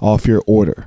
off your order.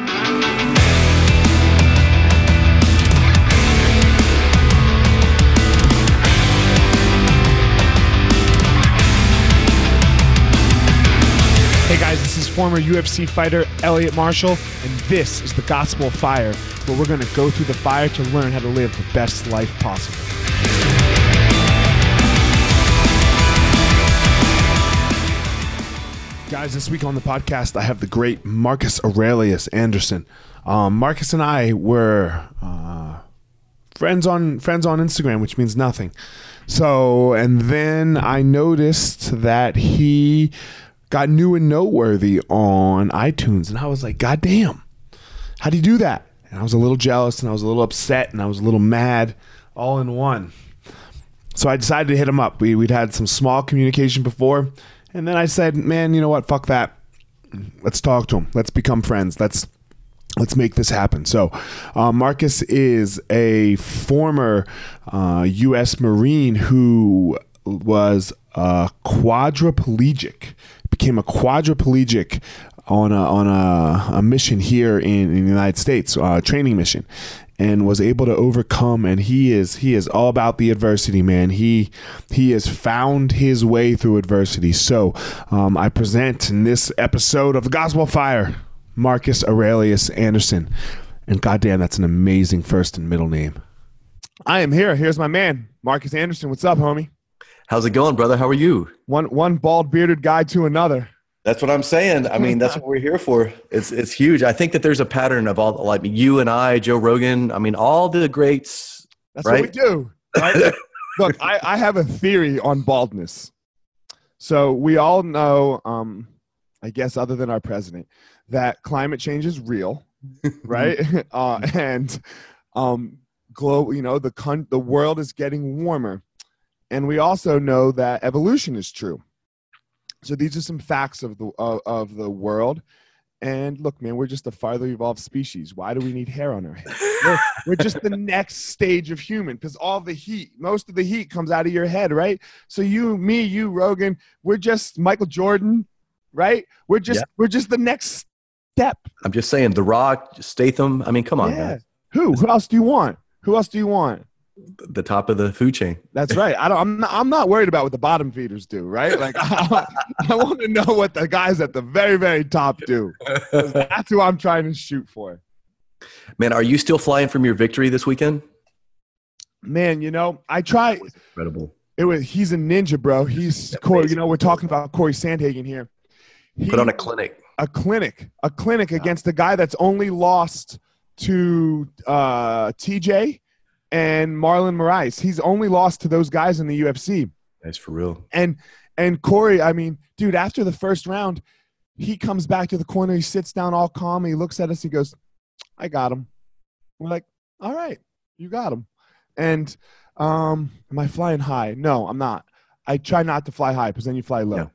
is former UFC fighter Elliot Marshall, and this is the Gospel of Fire, where we're going to go through the fire to learn how to live the best life possible. Guys, this week on the podcast, I have the great Marcus Aurelius Anderson. Um, Marcus and I were uh, friends on friends on Instagram, which means nothing. So, and then I noticed that he got new and noteworthy on iTunes, and I was like, God damn, how do you do that? And I was a little jealous, and I was a little upset, and I was a little mad, all in one. So I decided to hit him up. We, we'd had some small communication before, and then I said, "Man, you know what? Fuck that. Let's talk to him. Let's become friends. Let's let's make this happen." So, uh, Marcus is a former uh, U.S. Marine who was a quadriplegic, became a quadriplegic on a on a, a mission here in, in the United States, a training mission, and was able to overcome. And he is he is all about the adversity, man. He he has found his way through adversity. So um, I present in this episode of the Gospel Fire, Marcus Aurelius Anderson, and goddamn, that's an amazing first and middle name. I am here. Here's my man, Marcus Anderson. What's up, homie? How's it going, brother? How are you? One one bald bearded guy to another. That's what I'm saying. I mean, that's what we're here for. It's it's huge. I think that there's a pattern of all like you and I, Joe Rogan. I mean, all the greats. That's right? what we do. Right? Look, I, I have a theory on baldness. So we all know, um, I guess, other than our president, that climate change is real, right? uh, and um, glow, you know, the con- the world is getting warmer, and we also know that evolution is true. So these are some facts of the of, of the world. And look, man, we're just a farther evolved species. Why do we need hair on our head? We're, we're just the next stage of human because all the heat, most of the heat comes out of your head, right? So you, me, you, Rogan, we're just Michael Jordan, right? We're just Yeah. we're just the next step. I'm just saying, The Rock, Statham. I mean, come on, yeah. man. Who? Who else do you want? Who else do you want? The top of the food chain. That's right. I don't. I'm not, I'm not worried about what the bottom feeders do. Right? Like I, I want to know what the guys at the very very top do. That's who I'm trying to shoot for. Man, are you still flying from your victory this weekend? Man, you know, I try. Incredible. It was. He's a ninja, bro. He's Corey. You know, we're talking about Corey Sandhagen here. He, Put on a clinic. a clinic, a clinic against a guy that's only lost to uh, TJ and Marlon Moraes. He's only lost to those guys in the UFC. That's for real. And and Corey, I mean, dude, after the first round, he comes back to the corner. He sits down all calm. He looks at us. He goes, "I got him." We're like, "All right, you got him." And um, am I flying high? No, I'm not. I try not to fly high because then you fly low, Yeah.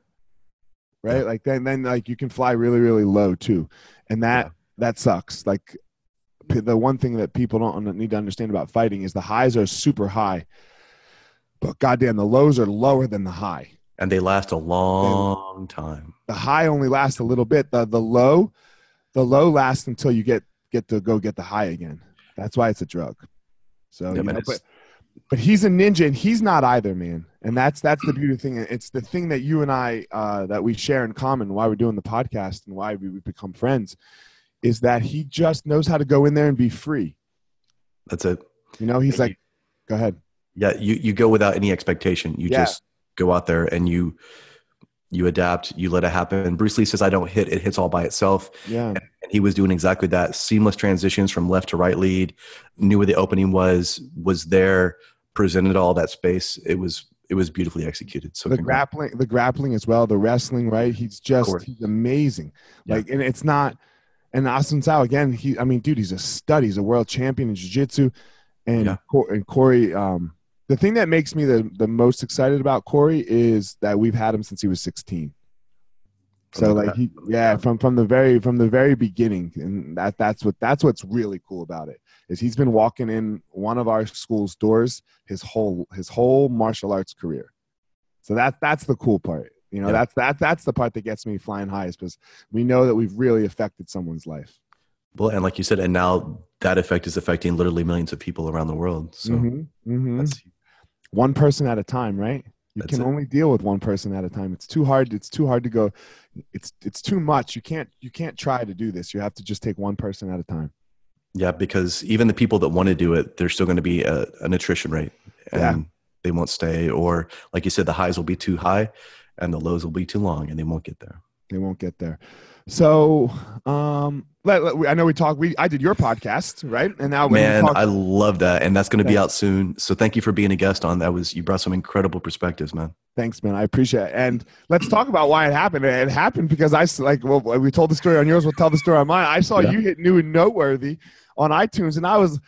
right? Like then, then like you can fly really, really low too, and that Yeah. that sucks. Like the one thing that people don't need to understand about fighting is the highs are super high, but goddamn, the lows are lower than the high And they last a long time. the high only lasts a little bit. The the low, the low lasts until you get get to go get the high again. That's why it's a drug. So, Yeah, you know, but but he's a ninja and he's not either, man. And that's that's the beauty thing. It's the thing that you and I uh, that we share in common. Why we're doing the podcast and why we we become friends is that he just knows how to go in there and be free. That's it. You know, he's And like, go ahead. Yeah, you, you go without any expectation. You Yeah. just go out there and you you adapt, you let it happen. Bruce Lee says I don't hit, it hits all by itself. Yeah, And he was doing exactly that. Seamless transitions from left to right lead, knew where the opening was, was there, presented all that space. It was it was beautifully executed. So the congrats. grappling, the grappling as well, the wrestling, right? He's just he's amazing. Yeah. Like, and it's not, And Assunção again, he I mean, dude, he's a stud. He's a world champion in jiu-jitsu. And, Yeah. Cor- and Corey, um, the thing that makes me the, the most excited about Corey is that we've had him since he was 16. So like he, yeah, from from the very from the very beginning, and that that's what that's what's really cool about it is he's been walking in one of our school's doors his whole his whole martial arts career. So that that's the cool part. You know, Yeah. that's that that's the part that gets me flying high is because we know that we've really affected someone's life. Well, and like you said, and now that effect is affecting literally millions of people around the world. So Mhm, mhm. that's one person at a time, right? You can it. only deal with one person at a time. It's too hard. It's too hard to go. It's it's too much. You can't you can't try to do this. You have to just take one person at a time. yeah, because even the people that want to do it, there's still going to be a, an attrition rate, and Yeah. they won't stay. Or like you said, the highs will be too high, and the lows will be too long, and they won't get there. They won't get there. So, um, let, let- I know we talked. We I did your podcast, right? And now Man, talk- I love that, and that's going to be out soon. So thank you for being a guest on that. Was you brought some incredible perspectives, man. Thanks, man. I appreciate it. And let's talk about why it happened. It happened because i like well, we told the story on yours. We'll tell the story on mine. I saw Yeah. you hit new and noteworthy on iTunes, and I was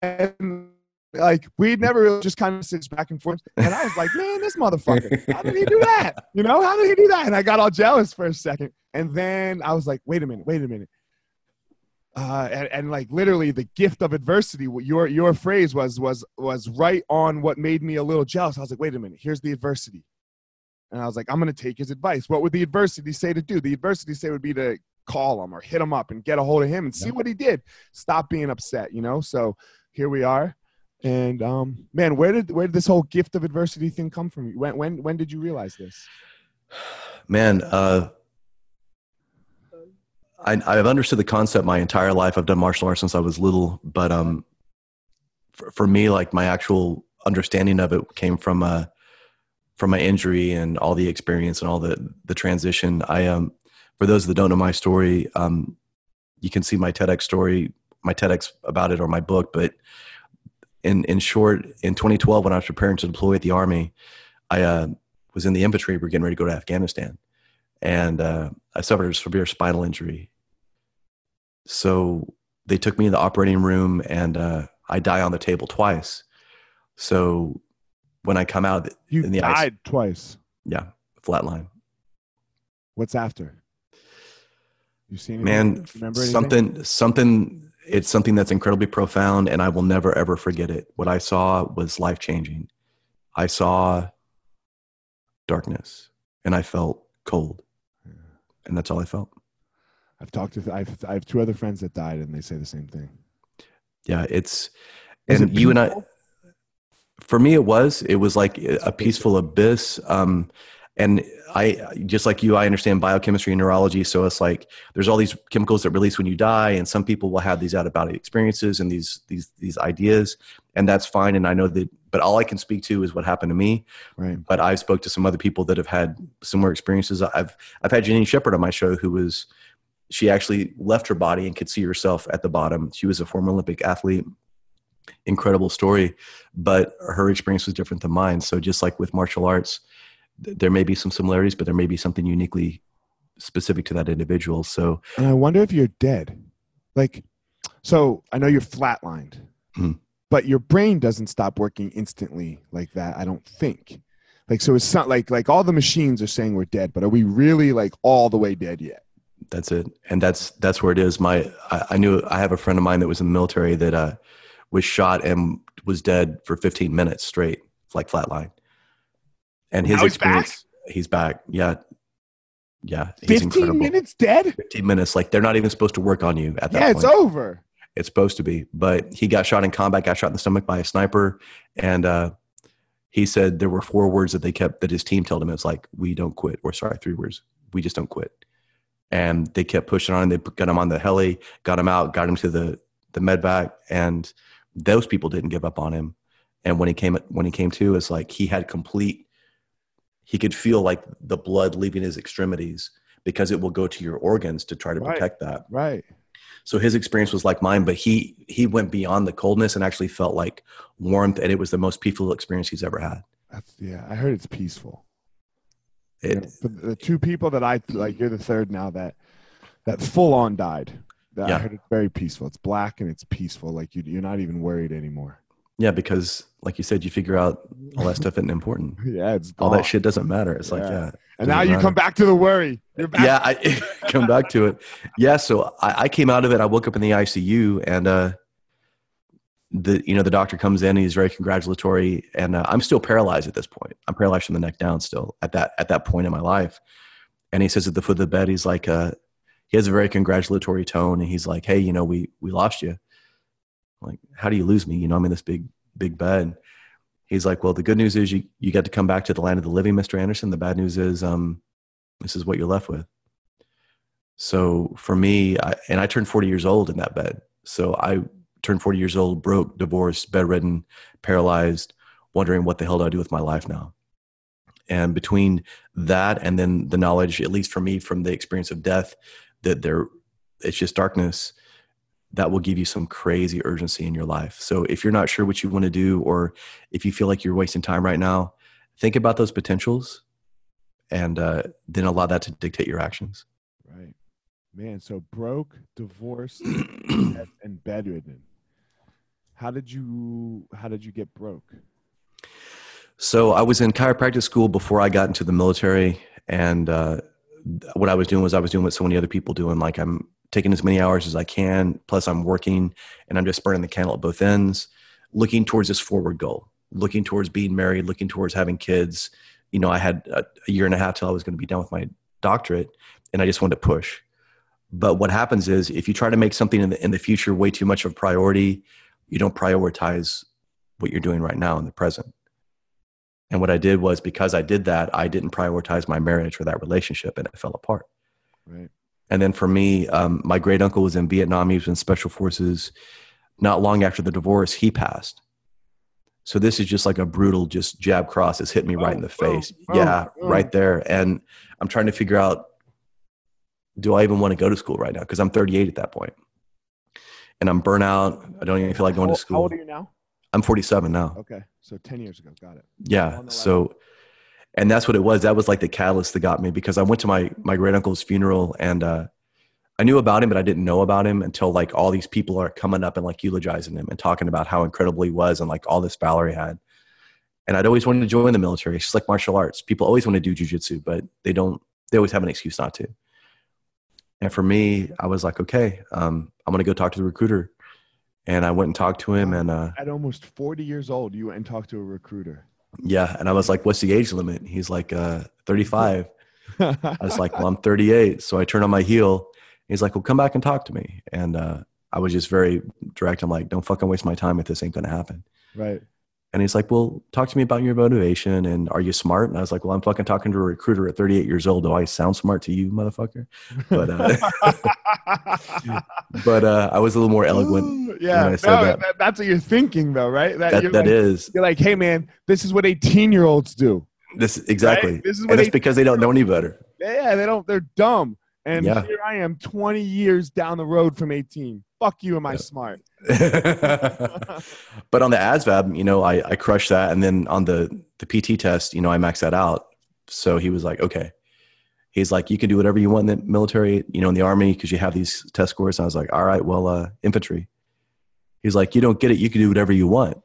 and like we'd never really just kind of sits back and forth. And I was like, man, this motherfucker, how did he do that? You know, how did he do that? And I got all jealous for a second, and then I was like, wait a minute, wait a minute. Uh, and, and like literally the gift of adversity your your phrase was was was right on what made me a little jealous. I was like wait a minute here's the adversity. And i was like i'm going to take his advice. What would the adversity say to do? The adversity say would be to call him or hit him up and get a hold of him and see what he did. Stop being upset you know? So here we are and um man where did where did this whole gift of adversity thing come from when when when did you realize this Man, uh, I, I've understood the concept my entire life. I've done martial arts since I was little, but um, for, for me, like my actual understanding of it came from uh, from my injury and all the experience and all the the transition. I um, for those that don't know my story, um, you can see my TEDx story, my TEDx about it, or my book. But in in short, in 2012, when I was preparing to deploy at the army, I uh, was in the infantry. We were getting ready to go to Afghanistan, and uh, I suffered a severe spinal injury. So they took me in the operating room, and uh, I die on the table twice. So when I come out, you In the ice. died twice yeah, flatline. what's after you see anything? Man, remember anything? something, something. It's something that's incredibly profound, and I will never ever forget it. What I saw was life changing. I saw darkness, and I felt cold, and that's all I felt. I've talked to I've, I have two other friends that died, and they say the same thing. Yeah, it's Was and it you and I. For me, it was. It was like a peaceful abyss. Um, and I, just like you, I understand biochemistry and neurology. So it's like there's all these chemicals that release when you die, and some people will have these out of body experiences and these these these ideas, and that's fine. And I know that, but all I can speak to is what happened to me. Right. But I've spoke to some other people that have had similar experiences. I've I've had Janine Shepherd on my show who was she actually left her body and could see herself at the bottom. She was a former Olympic athlete. Incredible story, but her experience was different than mine. So just like with martial arts, there may be some similarities, but there may be something uniquely specific to that individual. So And I wonder if you're dead. Like, so I know you're flatlined, Mhm. but your brain doesn't stop working instantly like that. I don't think. Like, so it's not like like all the machines are saying we're dead, but are we really like all the way dead yet? that's it and that's that's where it is my I, I knew i have a friend of mine that was in the military that uh was shot and was dead for 15 minutes straight like flatline and his Now he's back? experience he's back yeah yeah he's Fifteen incredible minutes dead? 15 minutes like they're not even supposed to work on you at that Yeah, point it's over. it's supposed to be but he got shot in combat got shot in the stomach by a sniper and uh he said there were four words that they kept that his team told him it's like we don't quit or sorry three words we just don't quit and they kept pushing on. They got him on the heli, got him out, got him to the the medevac, and those people didn't give up on him. And when he came when he came to, it's like he had complete. He could feel like the blood leaving his extremities because it will go to your organs to try to Right. protect that. Right. So his experience was like mine, but he he went beyond the coldness and actually felt like warmth, and it was the most peaceful experience he's ever had. That's yeah. I heard it's peaceful. You It, know, the two people that I like, you're the third now that that full on died. That I heard it's very peaceful. It's black and it's peaceful. Like you, you're not even worried anymore. Yeah, because like you said, you figure out all that stuff isn't important. Yeah, it's All gone. that shit doesn't matter. It's like, Yeah. yeah. And now you matter. come back to the worry. You're back. yeah, I come back to it. Yeah, so I, I came out of it. I woke up in the ICU, and uh, the you know the doctor comes in. He's very congratulatory, and uh, I'm still paralyzed at this point. I'm paralyzed from the neck down still at that at that point in my life. And he says at the foot of the bed, he's like, uh, he has a very congratulatory tone, and he's like, "Hey, you know, we we lost you. Like, how do you lose me? You know, I'm in this big big bed." He's like, "Well, the good news is you you get to come back to the land of the living, Mr. Anderson. The bad news is, um, this is what you're left with." So for me, I, and I turned 40 years old in that bed. So I turned 40 years old, broke, divorced, bedridden, paralyzed, wondering what the hell do I do with my life now? And between that and then the knowledge, at least for me, from the experience of death, that there, it's just darkness. That will give you some crazy urgency in your life. So if you're not sure what you want to do, or if you feel like you're wasting time right now, think about those potentials, and uh, then allow that to dictate your actions. Right. Man, so broke, divorced, and bedridden. How did you how did you get broke? So I was in chiropractic school before I got into the military, and uh, what I was doing was I was doing what so many other people doing. Like I'm taking as many hours as I can, plus I'm working, and I'm just burning the candle at both ends, looking towards this forward goal, looking towards being married, looking towards having kids. You know, I had a, a year and a half till I was going to be done with my doctorate, and I just wanted to push. But what happens is if you try to make something in the in the future way too much of a priority, you don't prioritize what you're doing right now in the present. And what I did was because I did that, I didn't prioritize my marriage or that relationship, and it fell apart. Right. And then for me, um, my great uncle was in Vietnam. He was in special forces. Not long after the divorce, he passed. So this is just like a brutal, just jab cross. It's hit me right in the face. boom, yeah, boom. right there. And I'm trying to figure out, do I even want to go to school right now? Because I'm 38 at that point, and I'm burnt out. I don't even feel like going how, to school. How old are you now? I'm 47 now. Okay, so ten years ago. Got it. Yeah. So, and that's what it was. That was like the catalyst that got me because I went to my my great uncle's funeral and uh, I knew about him, but I didn't know about him until like all these people are coming up and like eulogizing him and talking about how incredible he was and like all this valor he had. And I'd always wanted to join the military. It's just like martial arts. People always want to do jujitsu, but they don't. They always have an excuse not to. And for me, I was like, okay, um, I'm gonna go talk to the recruiter. And I went and talked to him, and uh, At almost forty years old, you went and talked to a recruiter. Yeah, and I was like, "What's the age limit?" He's like, uh, "35." I was like, "Well, I'm 38." So I turn on my heel. He's like, "Well, come back and talk to me." And uh, I was just very direct. I'm like, "Don't fucking waste my time if this ain't gonna happen." right. And he's like, "Well, talk to me about your motivation and are you smart?" And I was like, "Well, I'm fucking talking to a recruiter at 38 years old. Do I sound smart to you, motherfucker?" But uh, but uh, I was a little more eloquent. yeah, when I no, that. that- that's what you're thinking, though, right? That, That you're that like, is You're like, hey, man, this is what 18 year olds do. this exactly, This is what and it's because they don't know any better. Yeah, they don't. They're dumb. And Yeah. here I am, 20 years down the road from 18. Fuck you, am I Yeah. smart? but on the ASVAB, you know, I, I crushed that. And then on the, the PT test, you know, I maxed that out. So he was like, okay. He's like, you can do whatever you want in the military, you know, in the army, because you have these test scores. And I was like, all right, well, uh, infantry. He's like, you don't get it. You can do whatever you want.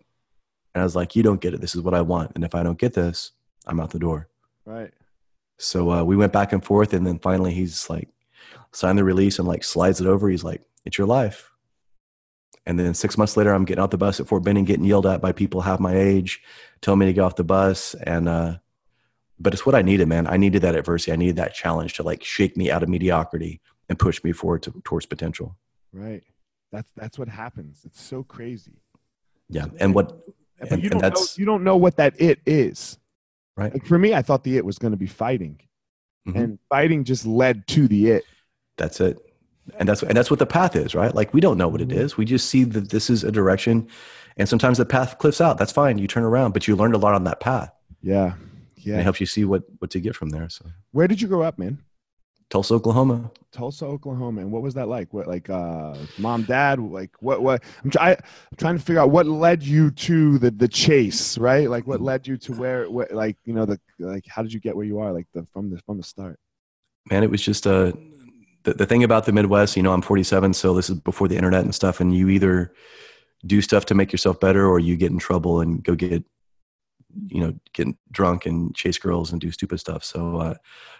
And I was like, you don't get it. This is what I want. And if I don't get this, I'm out the door. Right. So uh, we went back and forth. And then finally he's like, signed the release and like slides it over. He's like, it's your life. And then six months later, I'm getting off the bus at Fort Benning, getting yelled at by people half my age, telling me to get off the bus. And, uh, but it's what I needed, man. I needed that adversity. I needed that challenge to like shake me out of mediocrity and push me forward to, towards potential. Right. That's that's what happens. It's so crazy. Yeah. And what, But and, you don't know that's you don't know what that it is. Right. Like for me, I thought the it was going to be fighting, Mhm. and fighting just led to the it. That's it. And that's, and that's what the path is, right? Like we don't know what it Mhm. We just see that this is a direction and sometimes the path cliffs out. That's fine. You turn around, but you learned a lot on that path. Yeah. And it helps you see what, what to get from there. So Where did you grow up, man? Tulsa, Oklahoma. Tulsa, Oklahoma. And what was that like? What like uh mom, dad, like what what I'm, try, I'm trying to figure out what led you to the the chase, right? Like what led you to where what like you know the like how did you get where you are like the from the from the start? Man, it was just a uh, the, the thing about the Midwest, you know, I'm 47, so this is before the internet and stuff, and you either do stuff to make yourself better or you get in trouble and go get you know get drunk and chase girls and do stupid stuff. So uh,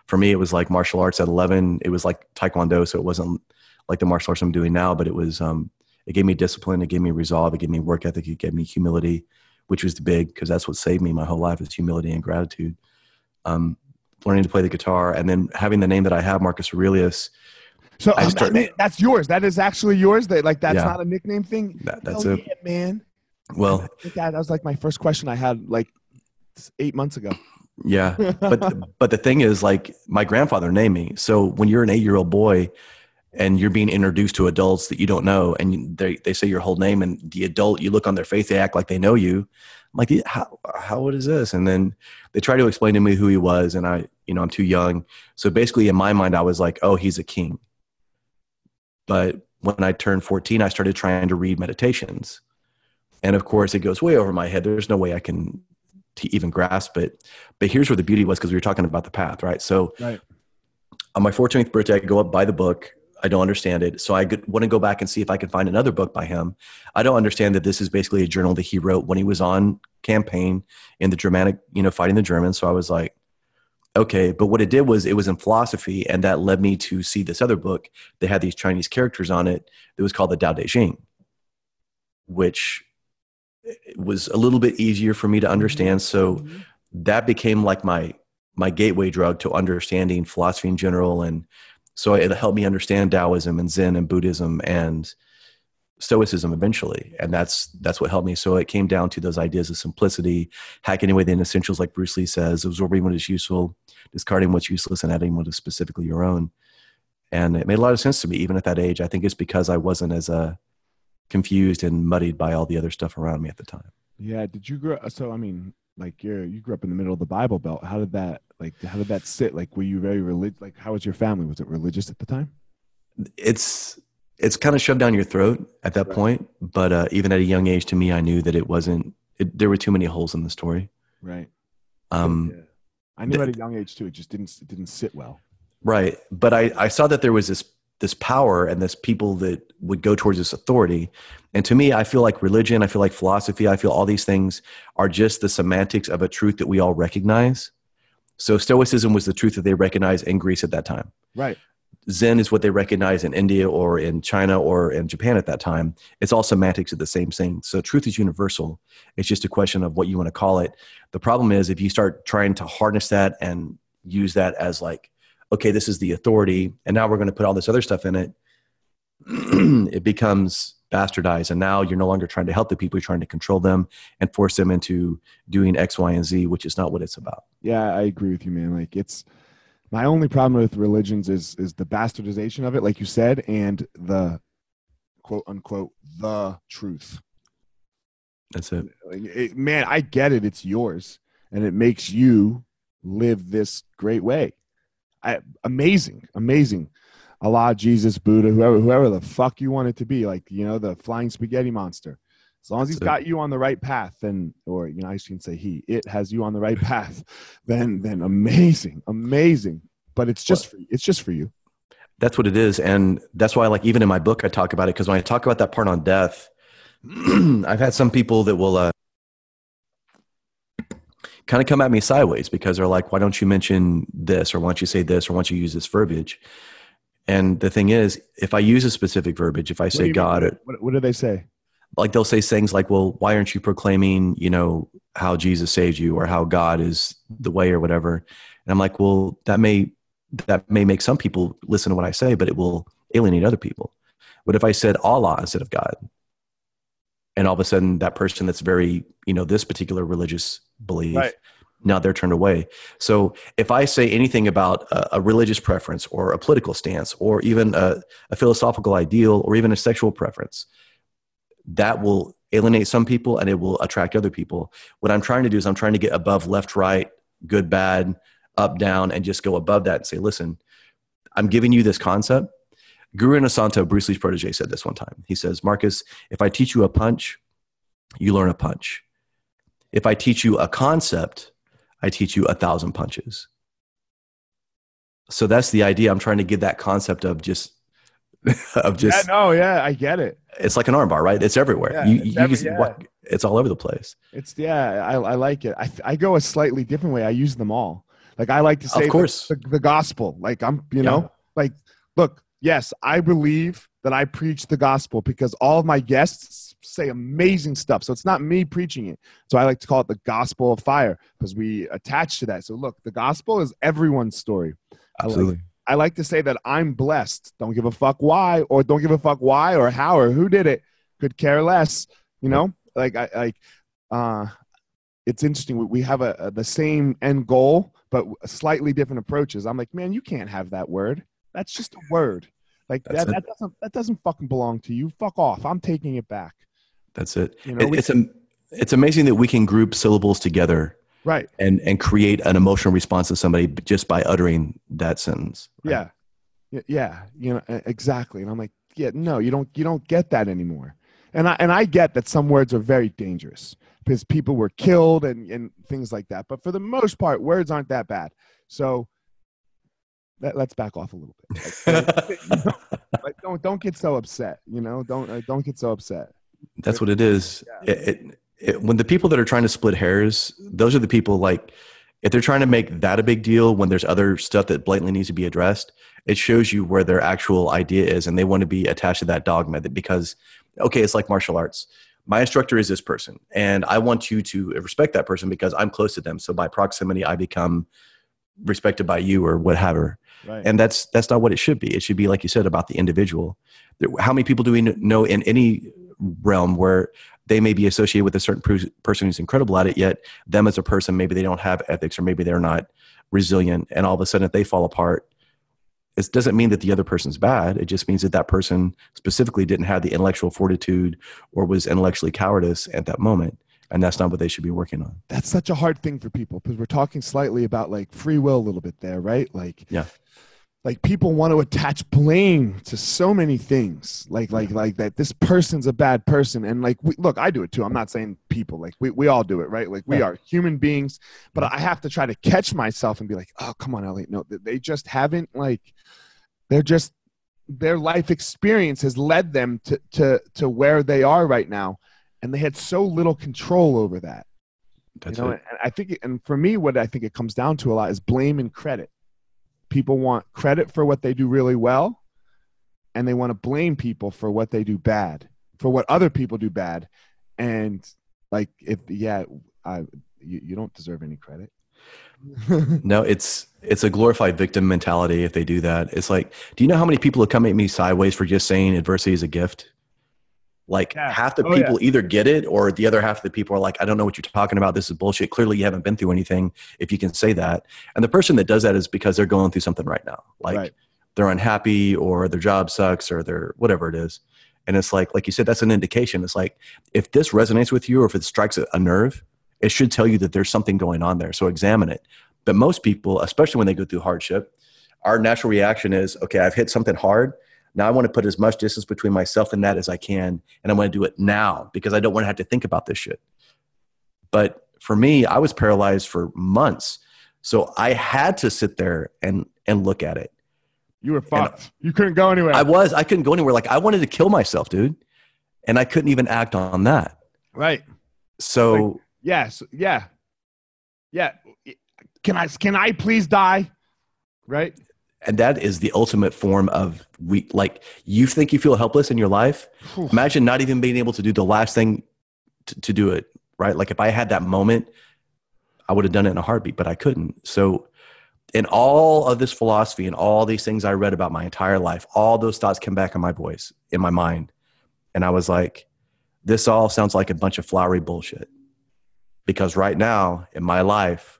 for me it was like martial arts at 11 it was like taekwondo so it wasn't like the martial arts i'm doing now but it was um, it gave me discipline it gave me resolve it gave me work ethic it gave me humility which was big because that's what saved me my whole life is humility and gratitude. Um, learning to play the guitar and then having the name that i have marcus aurelius so um, started, that's yours. That is actually yours that like that's yeah, not a nickname thing? That, that's it. yeah, man. Well that, that was like my first question i had like eight months ago. Yeah, but but the thing is, like my grandfather named me. So when you're an eight year old boy and you're being introduced to adults that you don't know, and they they say your whole name, and the adult you look on their face, they act like they know you. I'm like, how how what is this? And then they try to explain to me who he was, and I you know I'm too young. So basically, in my mind, I was like, oh, he's a king. But when I turned 14, I started trying to read meditations. And of course, it goes way over my head. There's no way I can to even grasp it. But here's where the beauty was because we were talking about the path, right? So right. on my 14th birthday, I go up buy the book. I don't understand it. So I want to go back and see if I can find another book by him. I don't understand that this is basically a journal that he wrote when he was on campaign in the Germanic, you know, fighting the Germans. So I was like, okay. But what it did was it was in philosophy, and that led me to see this other book that had these Chinese characters on it that was called the Tao Te Ching, which was a little bit easier for me to understand. So mm-hmm. that became like my my gateway drug to understanding philosophy in general, and so it helped me understand Taoism and Zen and Buddhism and Stoicism eventually, and that's that's what helped me. So it came down to those ideas of simplicity, hacking away the essentials, like Bruce Lee says, absorbing what is useful, discarding what's useless, and adding what is specifically your own. And it made a lot of sense to me, even at that age. I think it's because I wasn't as a confused and muddied by all the other stuff around me at the time. Yeah. Did you grow? So I mean, like you're you grew up in the middle of the Bible Belt. How did that like? How did that sit? Like, were you very religious? Like, how was your family? Was it religious at the time? It's it's kind of shoved down your throat at that right. point. But uh, even at a young age, to me, I knew that it wasn't. It, there were too many holes in the story. Right. Um, yeah. I knew th- at a young age too. It just didn't it didn't sit well. Right. But I I saw that there was this this power and this people that would go towards this authority. And to me, I feel like religion, I feel like philosophy, I feel all these things are just the semantics of a truth that we all recognize. So Stoicism was the truth that they recognized in Greece at that time. Right. Zen is what they recognize in India or in China or in Japan at that time. It's all semantics of the same thing. So truth is universal. It's just a question of what you want to call it. The problem is if you start trying to harness that and use that as like okay, this is the authority, and now we're going to put all this other stuff in it, it becomes bastardized. And now you're no longer trying to help the people, you're trying to control them and force them into doing X, Y, and Z, which is not what it's about. Yeah, I agree with you, man. Like it's my only problem with religions is is the bastardization of it, like you said, and the quote unquote the truth. That's it. it man, I get it. It's yours, and it makes you live this great way. I, amazing, amazing. Allah, Jesus, Buddha, whoever, whoever the fuck you want it to be, like you know, the flying spaghetti monster. As long as he's got you on the right path, then, or you know, I shouldn't say he, it has you on the right path, then, then amazing, amazing. But it's just for it's just for you. That's what it is, and that's why, like, even in my book, I talk about it because when I talk about that part on death, I've had some people that will uh, kind of come at me sideways because they're like, why don't you mention this or why don't you say this or why don't you use this verbiage? And the thing is, if I use a specific verbiage, if I say God, or, what, what do they say? Like they'll say things like, well, why aren't you proclaiming, you know, how Jesus saved you or how God is the way or whatever? And I'm like, well, that may, that may make some people listen to what I say, but it will alienate other people. What if I said Allah instead of God? And all of a sudden that person that's very, you know, this particular religious belief Right. Now they're turned away. So if I say anything about a, a religious preference or a political stance or even a, a philosophical ideal or even a sexual preference, that will alienate some people and it will attract other people. What I'm trying to do is I'm trying to get above left, right, good, bad, up, down, and just go above that and say, listen, I'm giving you this concept. Guru Inosanto, Bruce Lee's protege, said this one time. He says, Marcus, if I teach you a punch, you learn a punch. If I teach you a concept, I teach you a thousand punches. So that's the idea. I'm trying to get that concept of just of just yeah, no, yeah, I get it. It's like an armbar, right? It's everywhere. Yeah, you, it's you every- can- yeah. what- it's all over the place. It's yeah, I, I like it. I, I go a slightly different way. I use them all. Like I like to say, Of the- course. the, the gospel. Like I'm, you know, like look, yes, I believe that I preach the gospel because all of my guests say amazing stuff. So it's not me preaching it. So I like to call it the gospel of fire because we attach to that. So look, the gospel is everyone's story. I like- Absolutely. I like to say that I'm blessed. Don't give a fuck why, or don't give a fuck why or how or who did it. Could care less. You know, like I like. Uh, it's interesting. We- We have a, a the same end goal, but slightly different approaches. I'm like, man, you can't have that word. That's just a word. Like that, that doesn't that doesn't fucking belong to you. Fuck off. I'm taking it back. That's it. You know, It- we- it's am- it's amazing that we can group syllables together Right. and and create an emotional response to somebody just by uttering that sentence. right? Yeah. Yeah, you know exactly. And I'm like, yeah, no, you don't you don't get that anymore. And I and I get that some words are very dangerous because people were killed and and things like that. But for the most part, words aren't that bad. So let, let's back off a little bit. Like, you know, like, don't don't get so upset. You know, don't uh, don't get so upset. That's what it is. Yeah. It, it, it, when the people that are trying to split hairs, those are the people like if they're trying to make that a big deal when there's other stuff that blatantly needs to be addressed, it shows you where their actual idea is and they want to be attached to that dogma that because okay, it's like martial arts. My instructor is this person and I want you to respect that person because I'm close to them. So by proximity I become respected by you or whatever Right. and that's that's not what it should be. It should be like you said about the individual. How many people do we know in any realm where they may be associated with a certain person who's incredible at it yet them as a person maybe they don't have ethics or maybe they're not resilient and all of a sudden if they fall apart it doesn't mean that the other person's bad. It just means that that person specifically didn't have the intellectual fortitude or was intellectually cowardice at that moment and that's not what they should be working on that's such a hard thing for people because we're talking slightly about like free will a little bit there, right? Like, Yeah. like people want to attach blame to so many things, like like like that. This person's a bad person, and like, we, look, I do it too. I'm not saying people, like we we all do it, right? Like we Yeah. are human beings, but I have to try to catch myself and be like, oh, come on, Elliot, no, they just haven't like, they're just their life experience has led them to to to where they are right now and they had so little control over that. That's you know it. and i think and for me what i think it comes down to a lot is blame and credit. People want credit for what they do really well and they want to blame people for what they do bad for what other people do bad. And like if yeah i you, you don't deserve any credit. No, it's it's a glorified victim mentality if they do that. It's like, do you know how many people have come at me sideways for just saying adversity is a gift? Like Yeah. half the Oh, people either get it or the other half of the people are like, I don't know what you're talking about. This is bullshit. Clearly you haven't been through anything if you can say that. And the person that does that is because they're going through something right now. Like Right. they're unhappy or their job sucks or they're whatever it is. And it's like, like you said, that's an indication. It's like if this resonates with you or if it strikes a, a nerve, it should tell you that there's something going on there. So examine it. But most people, especially when they go through hardship, our natural reaction is, okay, I've hit something hard. Now I want to put as much distance between myself and that as I can. And I want to do it now because I don't want to have to think about this shit. But for me, I was paralyzed for months. So I had to sit there and, and look at it. you were fucked you couldn't go anywhere I was, I couldn't go anywhere. Like I wanted to kill myself, dude. And I couldn't even act on that. right So yes yeah yeah can i can i please die right and that is the ultimate form of we like you think you feel helpless in your life imagine not even being able to do the last thing to, to do it right? Like if i had that moment i would have done it in a heartbeat but i couldn't. So in all of this philosophy and all these things i read about my entire life all those thoughts came back in my voice in my mind. And i was like this all sounds like a bunch of flowery bullshit. Because right now in my life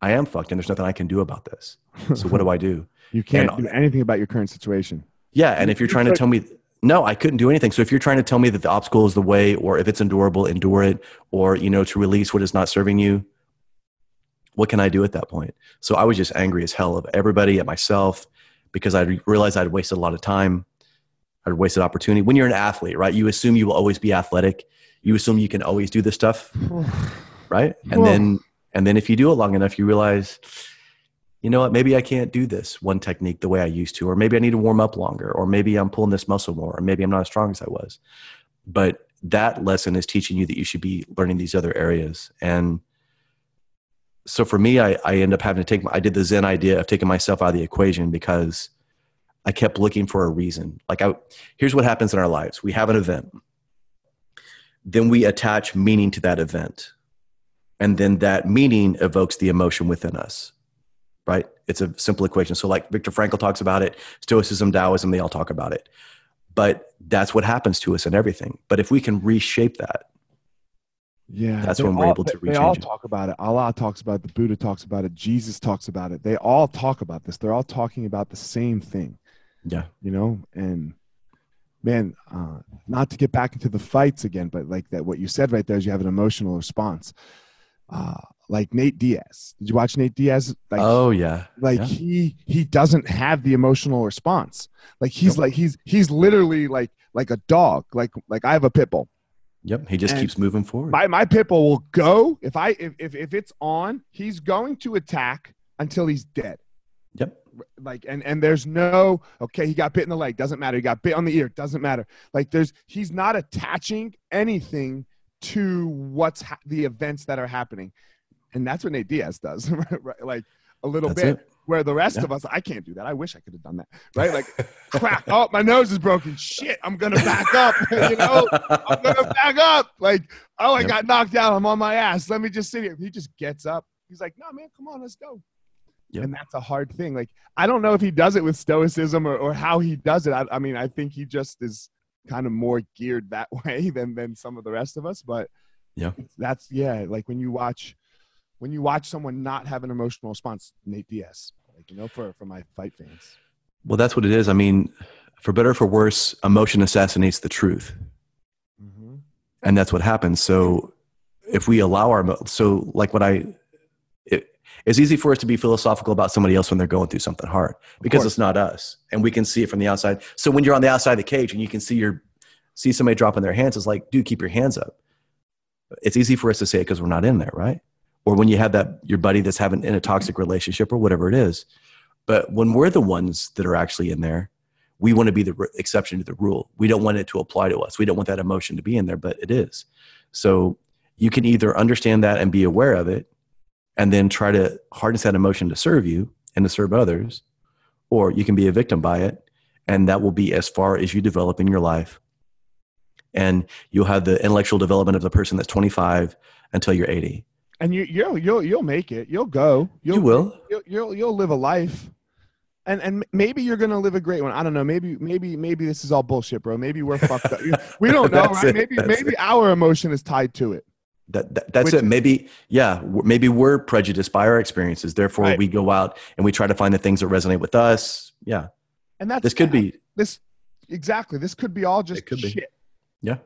i am fucked and there's nothing i can do about this so what do i do you can't And- do anything about your current situation Yeah, and if you're trying to tell me no, I couldn't do anything. So if you're trying to tell me that the obstacle is the way, or if it's endurable, endure it, or you know, to release what is not serving you, what can I do at that point? So I was just angry as hell of everybody, at myself, because I realized I'd wasted a lot of time. I'd wasted opportunity. When you're an athlete, right? You assume you will always be athletic. You assume you can always do this stuff, right? And then, and then if you do it long enough, you realize, you know what? Maybe I can't do this one technique the way I used to, or maybe I need to warm up longer, or maybe I'm pulling this muscle more, or maybe I'm not as strong as I was. But that lesson is teaching you that you should be learning these other areas. And so for me, I, I end up having to take, I did the Zen idea of taking myself out of the equation because I kept looking for a reason. Like, I, here's what happens in our lives we have an event, then we attach meaning to that event. And then that meaning evokes the emotion within us, right? It's a simple equation. So, like Viktor Frankl talks about it, Stoicism, Taoism, they all talk about it. But that's what happens to us in everything. But if we can reshape that, yeah, that's when we're all, able to They all rechange it. talk about it. Allah talks about it. The Buddha talks about it. Jesus talks about it. They all talk about this. They're all talking about the same thing. Yeah. You know, and man, uh, not to get back into the fights again, but like that, what you said right there is you have an emotional response. Uh, like Nate Diaz. Did you watch Nate Diaz? Like, oh, yeah. like yeah. he he doesn't have the emotional response. Like he's like he's he's literally like like a dog. Like like I have a pit bull. Yep. He just And keeps moving forward. My my pit bull will go if I if, if if it's on, he's going to attack until he's dead. yep. Like and and there's no okay, he got bit in the leg, doesn't matter. He got bit on the ear, doesn't matter. Like there's he's not attaching anything to what's ha- the events that are happening, and that's what Nate Diaz does, right? Like a little That's bit. it. Where the rest Yeah. of us, I can't do that. I wish I could have done that, right? Like, crap! Oh, my nose is broken. Shit! I'm gonna back up. you know, I'm gonna back up. Like, oh, I Yep. got knocked out. I'm on my ass. Let me just sit here. He just gets up. He's like, no, man, come on, let's go. Yep. And that's a hard thing. Like, I don't know if he does it with stoicism or, or how he does it. I, I mean, I think he just is kind of more geared that way than than some of the rest of us. But Yeah. that's yeah. Like when you watch when you watch someone not have an emotional response, Nate Diaz. Like you know, for for my fight fans. Well, that's what it is. I mean, for better or for worse, emotion assassinates the truth. Mm-hmm. and that's what happens so if we allow our so like what i it, it's easy for us to be philosophical about somebody else when they're going through something hard because it's not us and we can see it from the outside so when you're on the outside of the cage and you can see your see somebody dropping their hands it's like dude keep your hands up it's easy for us to say it because we're not in there right or when you have that your buddy that's having in a toxic relationship or whatever it is but when we're the ones that are actually in there we want to be the r- exception to the rule. We don't want it to apply to us. We don't want that emotion to be in there, but it is. So you can either understand that and be aware of it and then try to harness that emotion to serve you and to serve others, or you can be a victim by it. And that will be as far as you develop in your life. And you'll have the intellectual development of the person that's 25 until you're 80. And you you'll you'll you'll make it. You'll go. You'll, You will. You'll, you'll you'll live a life. And and maybe you're gonna live a great one. I don't know. Maybe maybe maybe this is all bullshit, bro. Maybe we're fucked up. We don't know, right? it. Maybe That's maybe our emotion is tied to it. That, that that's Which- it. Maybe yeah. Maybe we're prejudiced by our experiences. Therefore, Right. we go out and we try to find the things that resonate with us. Yeah, And that's this could be this exactly. This could be all just It could be. shit. yeah.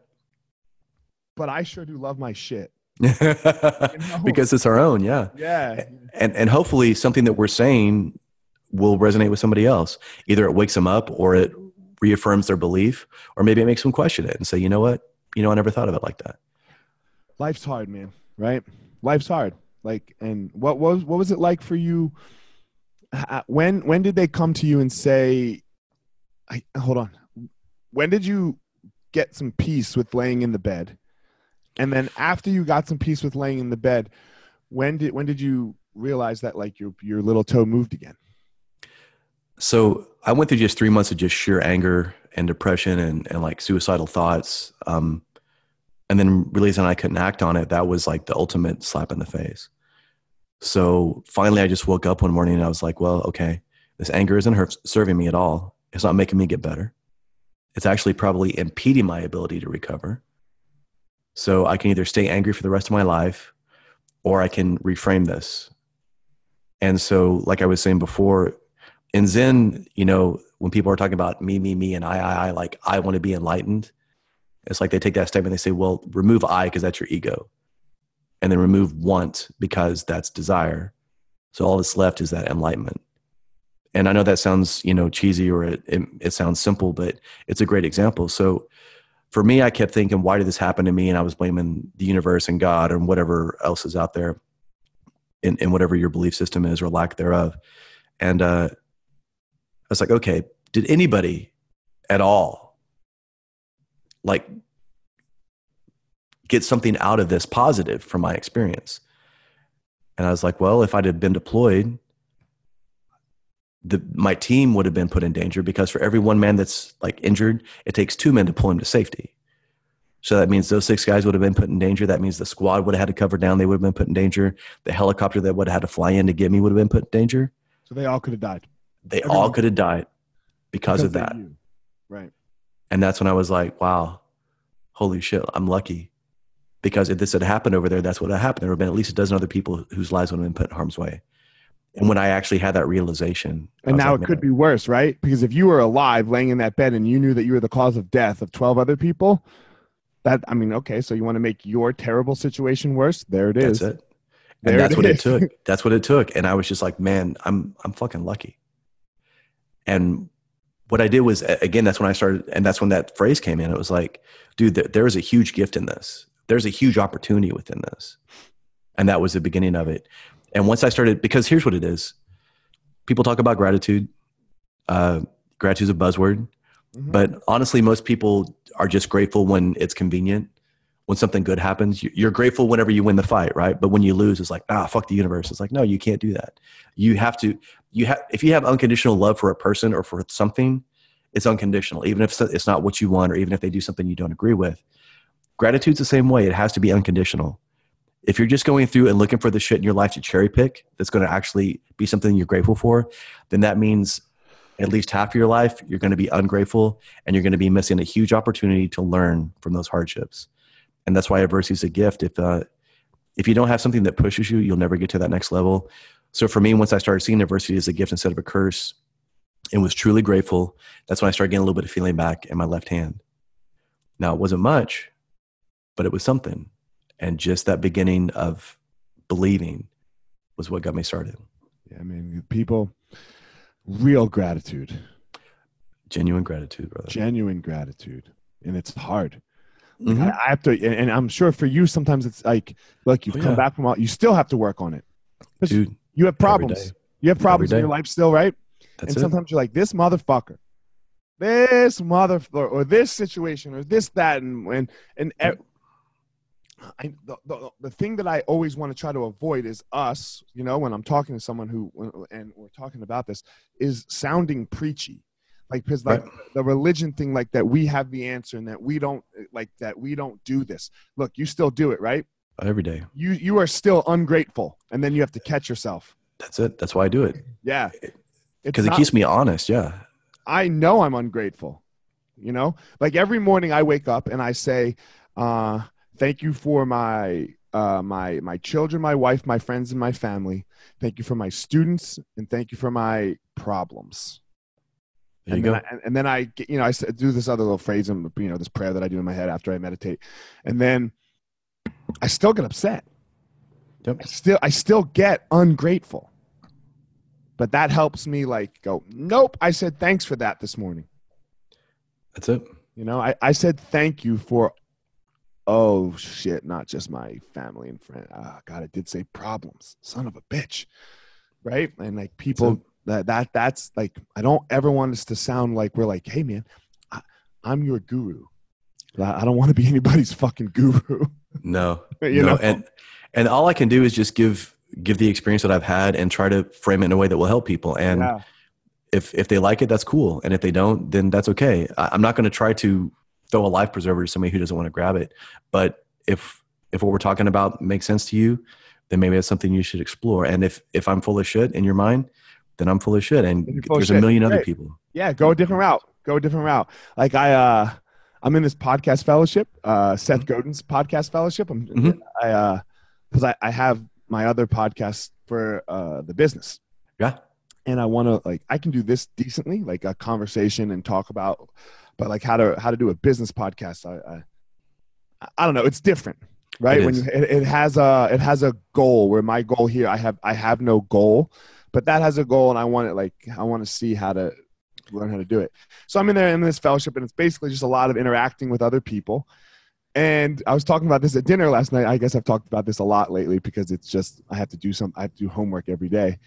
But I sure do love my shit. because it's our own. Yeah, Yeah. and and hopefully something that we're saying will resonate with somebody else. Either it wakes them up, or it reaffirms their belief, or maybe it makes them question it and say, you know what, you know, I never thought of it like that. Life's hard, man. Right? Life's hard. Like, and what was what was it like for you? When when did they come to you and say, I, "Hold on"? When did you get some peace with laying in the bed? And then after you got some peace with laying in the bed, when did when did you realize that like your your little toe moved again? So I went through just three months of just sheer anger and depression and, and like suicidal thoughts. Um, and then realizing I couldn't act on it, that was like the ultimate slap in the face. So finally, I just woke up one morning and I was like, well, okay, this anger isn't serving me at all. It's not making me get better. It's actually probably impeding my ability to recover. So I can either stay angry for the rest of my life or I can reframe this. And so, like I was saying before, in Zen, you know, when people are talking about me, me, me, and I, I, I, like I want to be enlightened, it's like they take that statement, and they say, well, remove I because that's your ego, and then remove want because that's desire. So all that's left is that enlightenment. and I know that sounds you know cheesy or it, it, it sounds simple, but it's a great example. So for me, I kept thinking, why did this happen to me? And I was blaming the universe and God and whatever else is out there, in, whatever your belief system is or lack thereof. And uh, I was like, okay, did anybody at all like get something out of this positive from my experience? And I was like, well, if I'd have been deployed, the, my team would have been put in danger because for every one man that's like injured, it takes two men to pull him to safety. So that means those six guys would have been put in danger. That means the squad would have had to cover down. They would have been put in danger. The helicopter that would have had to fly in to get me would have been put in danger. So they all could have died. They Everyone. all could have died because, because of that. Right. And that's when I was like, wow, holy shit, I'm lucky. Because if this had happened over there, that's what had happened. There would have been at least a dozen other people whose lives would have been put in harm's way and when I actually had that realization. And now like, it could be worse, right? Because if you were alive laying in that bed and you knew that you were the cause of death of 12 other people, that, I mean, okay, so you want to make your terrible situation worse? There it is. That's it. And that's it what is. it took. That's what it took. And I was just like, man, I'm, I'm fucking lucky. And what I did was, again, that's when I started, and that's when that phrase came in. It was like, dude, there is a huge gift in this. There's a huge opportunity within this. And that was the beginning of it. And once I started, because here's what it is people talk about gratitude. Uh, gratitude is a buzzword. Mm-hmm. But honestly, most people are just grateful when it's convenient. When something good happens, you're grateful whenever you win the fight, right? But when you lose, it's like, ah, fuck the universe. It's like, no, you can't do that. You have to, you have, if you have unconditional love for a person or for something, it's unconditional, even if it's not what you want or even if they do something you don't agree with. Gratitude's the same way. It has to be unconditional if you're just going through and looking for the shit in your life to cherry pick that's going to actually be something you're grateful for, then that means at least half of your life you're going to be ungrateful and you're going to be missing a huge opportunity to learn from those hardships. And that's why adversity is a gift. If uh, if you don't have something that pushes you, you'll never get to that next level. So for me, once I started seeing adversity as a gift instead of a curse, and was truly grateful, that's when I started getting a little bit of feeling back in my left hand. Now it wasn't much, but it was something and just that beginning of believing was what got me started. Yeah, I mean, people, real gratitude, genuine gratitude, brother, genuine gratitude, and it's hard. mm-hmm. I, I, have to, and, I'm sure for you, sometimes it's like, look, you've oh, come yeah. back from all, you still have to work on it. Dude, you have problems. You have problems in your life still, right? That's and sometimes you're like, this motherfucker, this mother, or, or, this situation, or this, that, and and and I, the, the, the thing that I always want to try to avoid is us, you know, when I'm talking to someone who, and we're talking about this, is sounding preachy. Like, because like right. the religion thing, like that we have the answer and that we don't, like that we don't do this. Look, you still do it, right? Every day. You you are still ungrateful, and then you have to catch yourself. That's it. That's why I do it. Yeah, because it keeps me honest. Yeah. I know I'm ungrateful. You know, like every morning I wake up and I say, uh, Thank you for my uh, my my children, my wife, my friends, and my family. Thank you for my students, and thank you for my problems. There and you then go. I, and then I, get, you know, I do this other little phrase, and you know, this prayer that I do in my head after I meditate, and then I still get upset. Yep. I still, I still get ungrateful, but that helps me like go. Nope, I said thanks for that this morning. That's it. You know, I, I said thank you for oh shit, not just my family and friend. Ah, God, I did say problems. Son of a bitch. Right? And like people so, that that that's like I don't ever want us to sound like we're like, hey man, I, I'm your guru. I don't want to be anybody's fucking guru. No. you no. know, and and all I can do is just give give the experience that I've had and try to frame it in a way that will help people. And yeah. if if they like it, that's cool. And if they don't, then that's okay. I, I'm not going to try to throw a life preserver to somebody who doesn't want to grab it. But if if what we're talking about makes sense to you, then maybe that's something you should explore. And if if I'm full of shit in your mind, then I'm full of shit. And there's shit. a million other people. Yeah, go a different route. Go a different route. Like I uh I'm in this podcast fellowship, uh Seth mm-hmm. Godin's podcast fellowship. I'm mm-hmm. I uh because I, I have my other podcast for uh the business. Yeah. And I want to like I can do this decently, like a conversation and talk about but like how to how to do a business podcast i i, I don't know it's different right it when you, it, it has a it has a goal where my goal here i have i have no goal but that has a goal, and I want it like I want to see how to learn how to do it. So I'm in there in this fellowship, and it's basically just a lot of interacting with other people. And I was talking about this at dinner last night. I guess I've talked about this a lot lately because it's just I have to do some I have to do homework every day.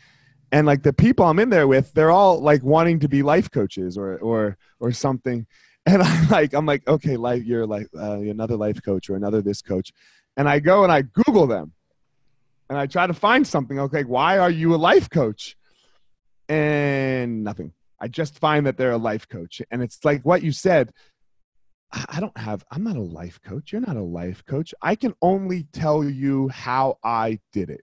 And like the people I'm in there with, they're all like wanting to be life coaches or or or something. And I'm like, I'm like, okay, life, you're like uh, another life coach or another this coach. And I go and I Google them, and I try to find something. Okay, why are you a life coach? And nothing. I just find that they're a life coach, and it's like what you said. I don't have. I'm not a life coach. You're not a life coach. I can only tell you how I did it,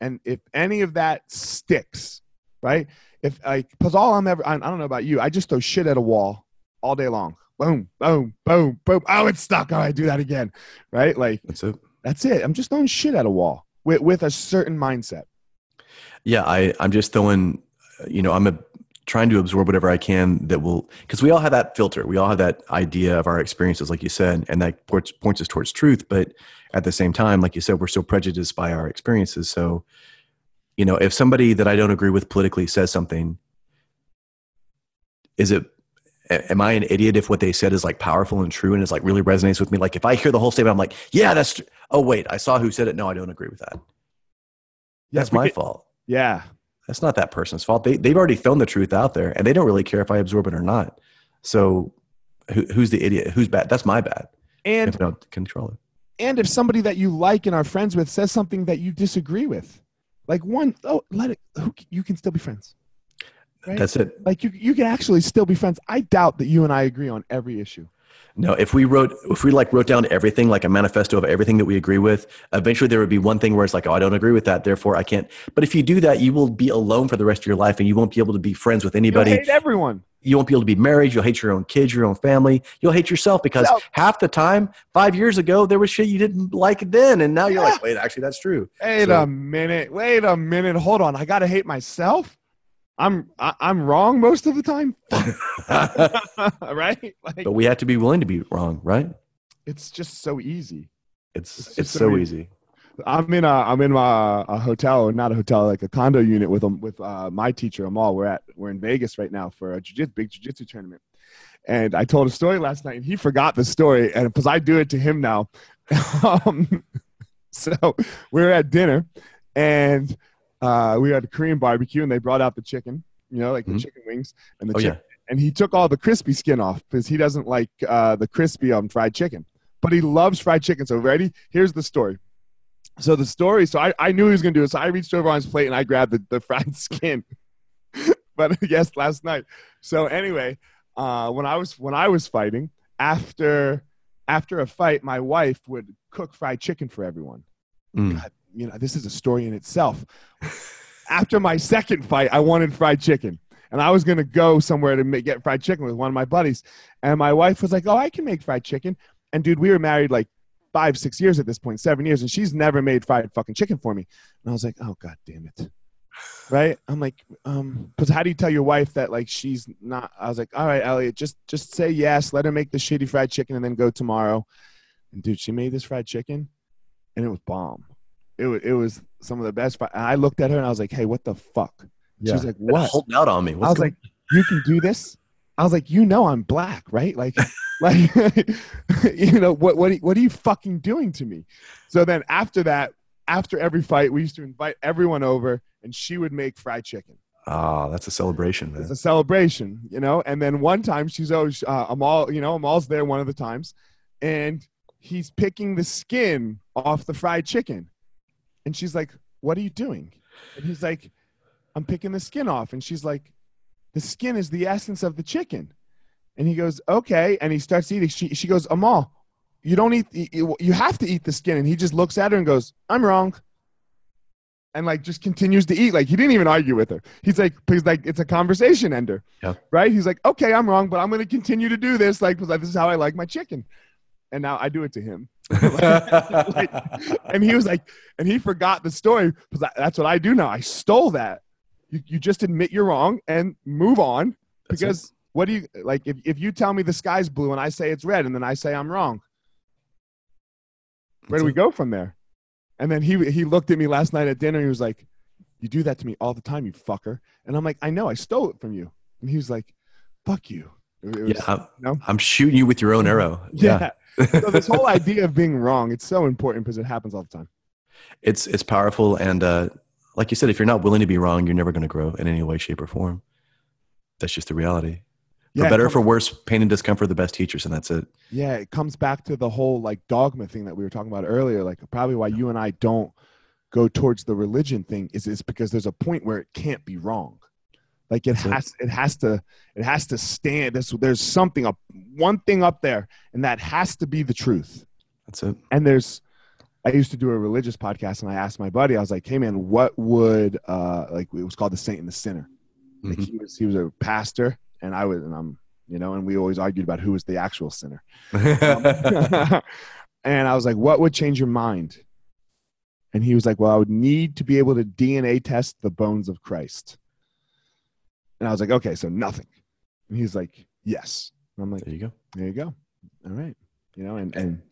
and if any of that sticks, right? If like, because all I'm ever, I, I don't know about you. I just throw shit at a wall all day long. Boom, boom, boom, boom. Oh, it's stuck. Oh, all right, do that again. Right? Like That's it. that's it. I'm just throwing shit at a wall with with a certain mindset. Yeah, I I'm just throwing. You know, I'm a, trying to absorb whatever I can that will because we all have that filter. We all have that idea of our experiences, like you said, and that points points us towards truth. But at the same time, like you said, we're so prejudiced by our experiences. So, you know, if somebody that I don't agree with politically says something, is it am I an idiot if what they said is like powerful and true and it's like really resonates with me? Like if I hear the whole statement, I'm like, yeah, that's. Tr- oh wait, I saw who said it. No, I don't agree with that. Yeah, That's my because- fault. Yeah, That's not that person's fault. They they've already thrown the truth out there, and they don't really care if I absorb it or not. So, who, who's the idiot? Who's bad? That's my bad. and if I don't control it. and if somebody that you like and are friends with says something that you disagree with, like one, oh, let it. Who, you can still be friends. Right? That's it. like you, you can actually still be friends. I doubt that you and I agree on every issue. No, if we wrote, if we like wrote down everything, like a manifesto of everything that we agree with, eventually there would be one thing where it's like, oh, I don't agree with that, therefore I can't. But if you do that, you will be alone for the rest of your life, and you won't be able to be friends with anybody. hate everyone. you won't be able to be married. You'll hate your own kids, your own family. You'll hate yourself because half the time, five years ago, there was shit you didn't like then, and now you're Yeah. like, wait, actually, that's true. Wait So- a minute. Wait a minute. Hold on. I gotta hate myself. I'm I, I'm wrong most of the time, right? Like but we have to be willing to be wrong, right? it's just so easy. It's It's it's, so so easy. easy. I'm in a I'm in my, a hotel, not a hotel, like a condo unit with um with uh, my teacher Amal. We're at we're in Vegas right now for a jiu-jitsu, big jiu-jitsu tournament. And I told a story last night, and he forgot the story, and because I do it to him now. um, so we're at dinner, and uh, we had a Korean barbecue, and they brought out the chicken, you know, like the Mhm. chicken wings and the Oh chicken. yeah, And he took all the crispy skin off because he doesn't like uh, the crispy on fried chicken, but he loves fried chicken. So ready? Here's the story. So the story. So I, I knew he was gonna do it. So I reached over on his plate and I grabbed the, the fried skin. but yes, last night. So anyway, uh, when I was when I was fighting after after a fight, my wife would cook fried chicken for everyone. Mm. God, you know, this is a story in itself. After my second fight, I wanted fried chicken. And I was going to go somewhere to make, get fried chicken with one of my buddies. And my wife was like, Oh, I can make fried chicken. And dude, we were married like five, six years at this point, seven years. And she's never made fried fucking chicken for me. And I was like, Oh, God damn it. Right? I'm like, um, because how do you tell your wife that like she's not? I was like, all right, Elliot, just just say yes. Let her make the shitty fried chicken and then go tomorrow. And dude, she made this fried chicken, and it was bomb. It was it was some of the best. Fri- and I looked at her and I was like, hey, what the fuck? She was like, what? Holding out on me. I was going- like, you can do this. I was like, you know, I'm black, right? Like, like, you know, what what are- what are you fucking doing to me? So then after that, after every fight, we used to invite everyone over, and she would make fried chicken. ah, that's a celebration, man. It's a celebration, you know. And then one time, she's always uh, Amal, you know, Amal's there one of the times, and he's picking the skin off the fried chicken, and she's like, "What are you doing?" And he's like, "I'm picking the skin off," and she's like, "The skin is the essence of the chicken," and he goes, "Okay," and he starts eating. She she goes, "Amal." You don't eat. You you have to eat the skin, and he just looks at her and goes, "I'm wrong." and like just continues to eat. Like he didn't even argue with her. He's like, he's like, it's a conversation ender, Yeah. right? He's like, okay, I'm wrong, but I'm going to continue to do this, like, because this is how I like my chicken. And now I do it to him. Like, and he was like, and he forgot the story because that's what I do now. I stole that. You, you just admit you're wrong and move on That's it. because what do you like? If, if you tell me the sky's blue and I say it's red and then I say I'm wrong, where do we That's go from there? And then he he looked at me last night at dinner. And he was like, You do that to me all the time, you fucker. And I'm like, I know, I stole it from you. And he was like, fuck you. Was- yeah, I'm, no? I'm shooting you with your own arrow. yeah. So this whole idea of being wrong, it's so important because it happens all the time. it's it's powerful and uh, like you said if you're not willing to be wrong you're never going to grow in any way shape or form that's just the reality for it better or for worse pain and discomfort are the best teachers and that's it Yeah, it comes back to the whole like dogma thing that we were talking about earlier. Like probably why you and I don't go towards the religion thing is is because there's a point where it can't be wrong. Like it That's has it has to it has to stand. There's there's something up one thing up there, and that has to be the truth. that's it And there's I used to do a religious podcast and I asked my buddy, I was like, hey man, what would uh like it was called the saint and the sinner. Like Mhm. he was he was a pastor and I was and I'm you know, and we always argued about who was the actual sinner. Um, and I was like, what would change your mind? And he was like, well, I would need to be able to DNA test the bones of Christ. And I was like, okay, so nothing. And he's like, yes. And I'm like, there you go there you go. All right. You know, and, and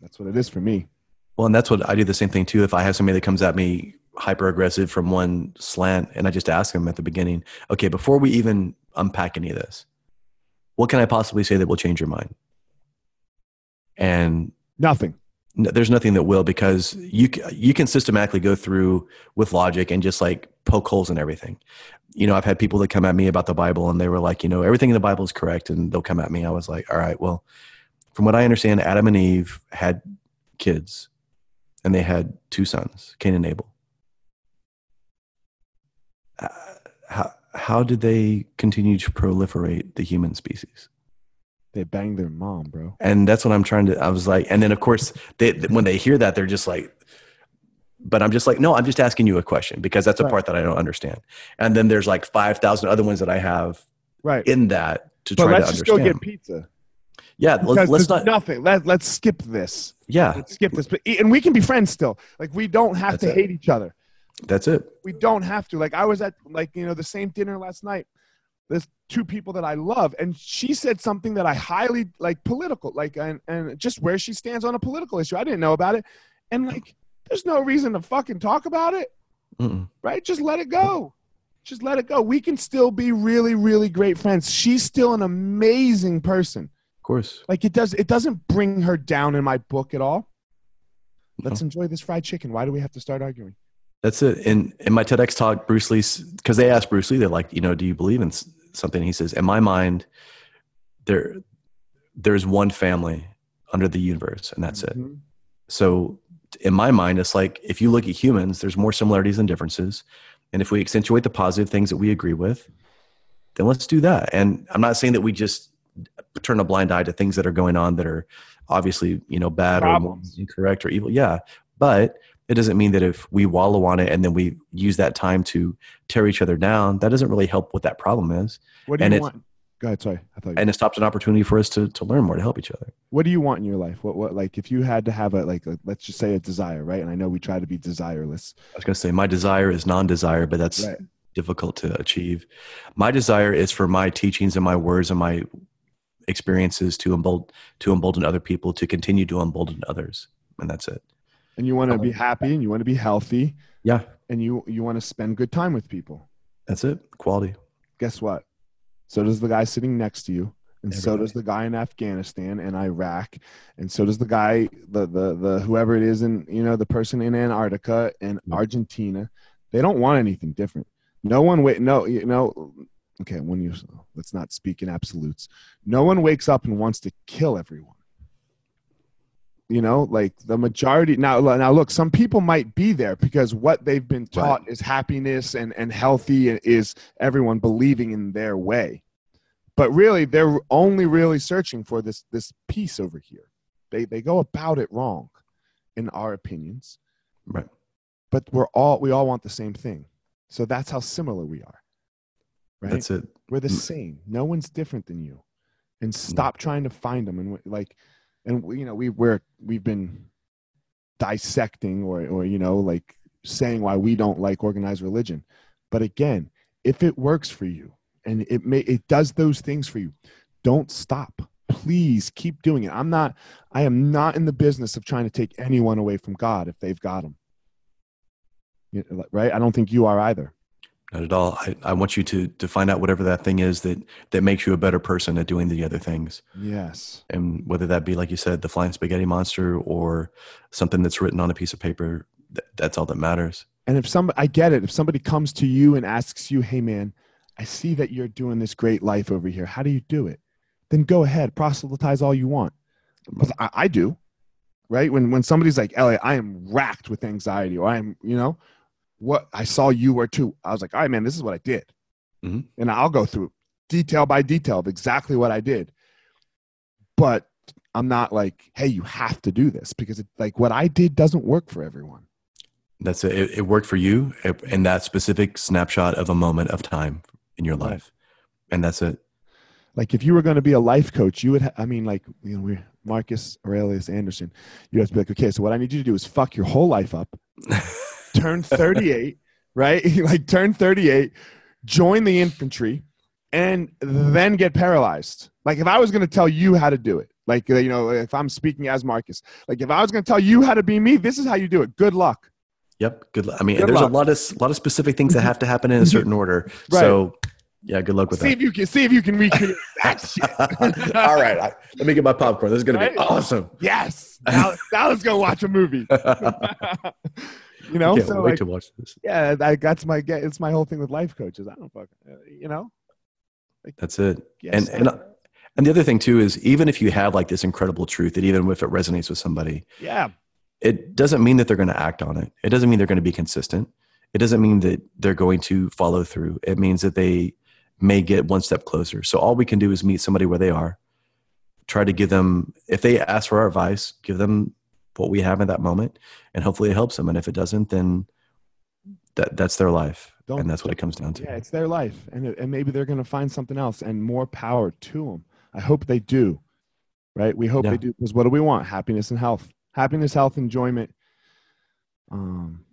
that's what it is for me. well and that's what i do the same thing too if i have somebody that comes at me hyper aggressive from one slant and i just ask them at the beginning okay before we even unpack any of this what can i possibly say that will change your mind and Nothing. No, there's nothing that will because you you can systematically go through with logic and just like poke holes in everything. You know, I've had people that come at me about the Bible and they were like, you know, everything in the Bible is correct, and they'll come at me. I was like, all right, well, from what I understand, Adam and Eve had kids, and they had two sons, Cain and Abel. Uh, how how did they continue to proliferate the human species? They banged their mom, bro. and that's what i'm trying to i was like and then of course they when they hear that they're just like but i'm just like no i'm just asking you a question because that's a Right. part that i don't understand and then there's like 5000 other ones that i have Right. in that to but try let's to just go get pizza. yeah Because let's, let's not nothing. Let, let's skip this. yeah Let's skip this. But, and we can be friends still. Like we don't have That's to it. hate each other. that's it we don't have to like i was at like you know the same dinner last night there's two people that i love. And she said something that i highly like political like and, and just where she stands on a political issue. I didn't know about it. And like there's no reason to fucking talk about it. Mm-mm. right? Just let it go. Just let it go. We can still be really really great friends. She's still an amazing person. Of course. Like it does it doesn't bring her down in my book at all. Let's enjoy this fried chicken. Why do we have to start arguing? That's it. In in my TEDx talk, Bruce Lee, because they asked Bruce Lee, they're like, you know, do you believe in something? He says, in my mind, there there's one family under the universe, and that's it. Mhm. So in my mind, it's like if you look at humans, there's more similarities than differences, and if we accentuate the positive things that we agree with, then let's do that. And I'm not saying that we just turn a blind eye to things that are going on that are obviously you know bad Problems. or incorrect or evil. Yeah, but it doesn't mean that if we wallow on it and then we use that time to tear each other down, that doesn't really help what that problem is, What do And you want? Go ahead. Sorry, I thought. You, and it stops an opportunity for us to to learn more to help each other. what do you want in your life? What what like if you had to have a like a, let's just say a desire, right? And I know we try to be desireless. I was going to say my desire is non-desire, but that's Right. difficult to achieve. My desire is for my teachings and my words and my experiences to embolden to embolden other people to continue to embolden others, and that's it. And you want to be happy and you want to be healthy Yeah, and you you want to spend good time with people. that's it. Quality. Guess what? So does the guy sitting next to you. And so does the guy in Afghanistan and Iraq, and so does the guy, the the the whoever it is, in you know the person in Antarctica and Yeah. Argentina. They don't want anything different. No one wait. No, you know. Okay, when you let's not speak in absolutes. No one wakes up and wants to kill everyone. You know, like the majority now. Now, look, some people might be there because what they've been taught is happiness and and healthy and is everyone believing in their way. But really, they're only really searching for this this piece over here. They they go about it wrong, in our opinions. Right. But we're all we all want the same thing. So that's how similar we are. Right? That's it. We're the Mm. same. No one's different than you. And stop trying to find them. And like, and you know, we we're we've been dissecting or or you know like saying why we don't like organized religion. But again, if it works for you and it may it does those things for you, don't stop. Please keep doing it. I'm not. I am not in the business of trying to take anyone away from God if they've got know, right? I don't think you are either. Not at all. I, I want you to to find out whatever that thing is that that makes you a better person at doing the other things. Yes. And whether that be like you said, the flying spaghetti monster, or something that's written on a piece of paper, th- that's all that matters. And if some, I get it. If somebody comes to you and asks you, "Hey, man, I see that you're doing this great life over here. How do you do it?" Then go ahead, proselytize all you want. Because I, I do, right? When when somebody's like, "Elliot, I am racked with anxiety," or I'm, you know, what I saw you were too. I was like, "All right, man, this is what I did," Mhm. and I'll go through detail by detail of exactly what I did. But I'm not like, "Hey, you have to do this," because it, like what I did doesn't work for everyone. That's it. It, it worked for you in that specific snapshot of a moment of time in your Right. life, and that's it. like if you were going to be a life coach you would ha- i mean like you know we marcus aurelius anderson you have to be like okay so what i need you to do is fuck your whole life up turn 38 right like turn 38 join the infantry and then get paralyzed like if i was going to tell you how to do it like you know if i'm speaking as marcus like if i was going to tell you how to be me this is how you do it good luck Yep. Good. luck. I mean, Good there's luck. a lot of lot of specific things that have to happen in a certain order. Right. So, yeah. Good luck with that. see if you can see if you can recreate that shit. All right. I, let me get my popcorn. This is Right? to be awesome. yes now, now let's go watch a movie you know Can't so wait like, to watch this. yeah I, that's my get it's my whole thing with life coaches i don't fuck uh, you know That's it. yes, and and and the other thing too is even if you have like this incredible truth that even if it resonates with somebody, yeah it doesn't mean that they're going to act on it. It doesn't mean they're going to be consistent. It doesn't mean that they're going to follow through. It means that they may get one step closer. So all we can do is meet somebody where they are, try to give them, if they ask for our advice, give them what we have in that moment, and hopefully it helps them. And if it doesn't, then that that's their life, Don't- and that's what it comes down to. yeah it's their life and, and maybe they're going to find something else and more power to them i hope they do right we hope Yeah. they do because what do we want happiness and health happiness health enjoyment um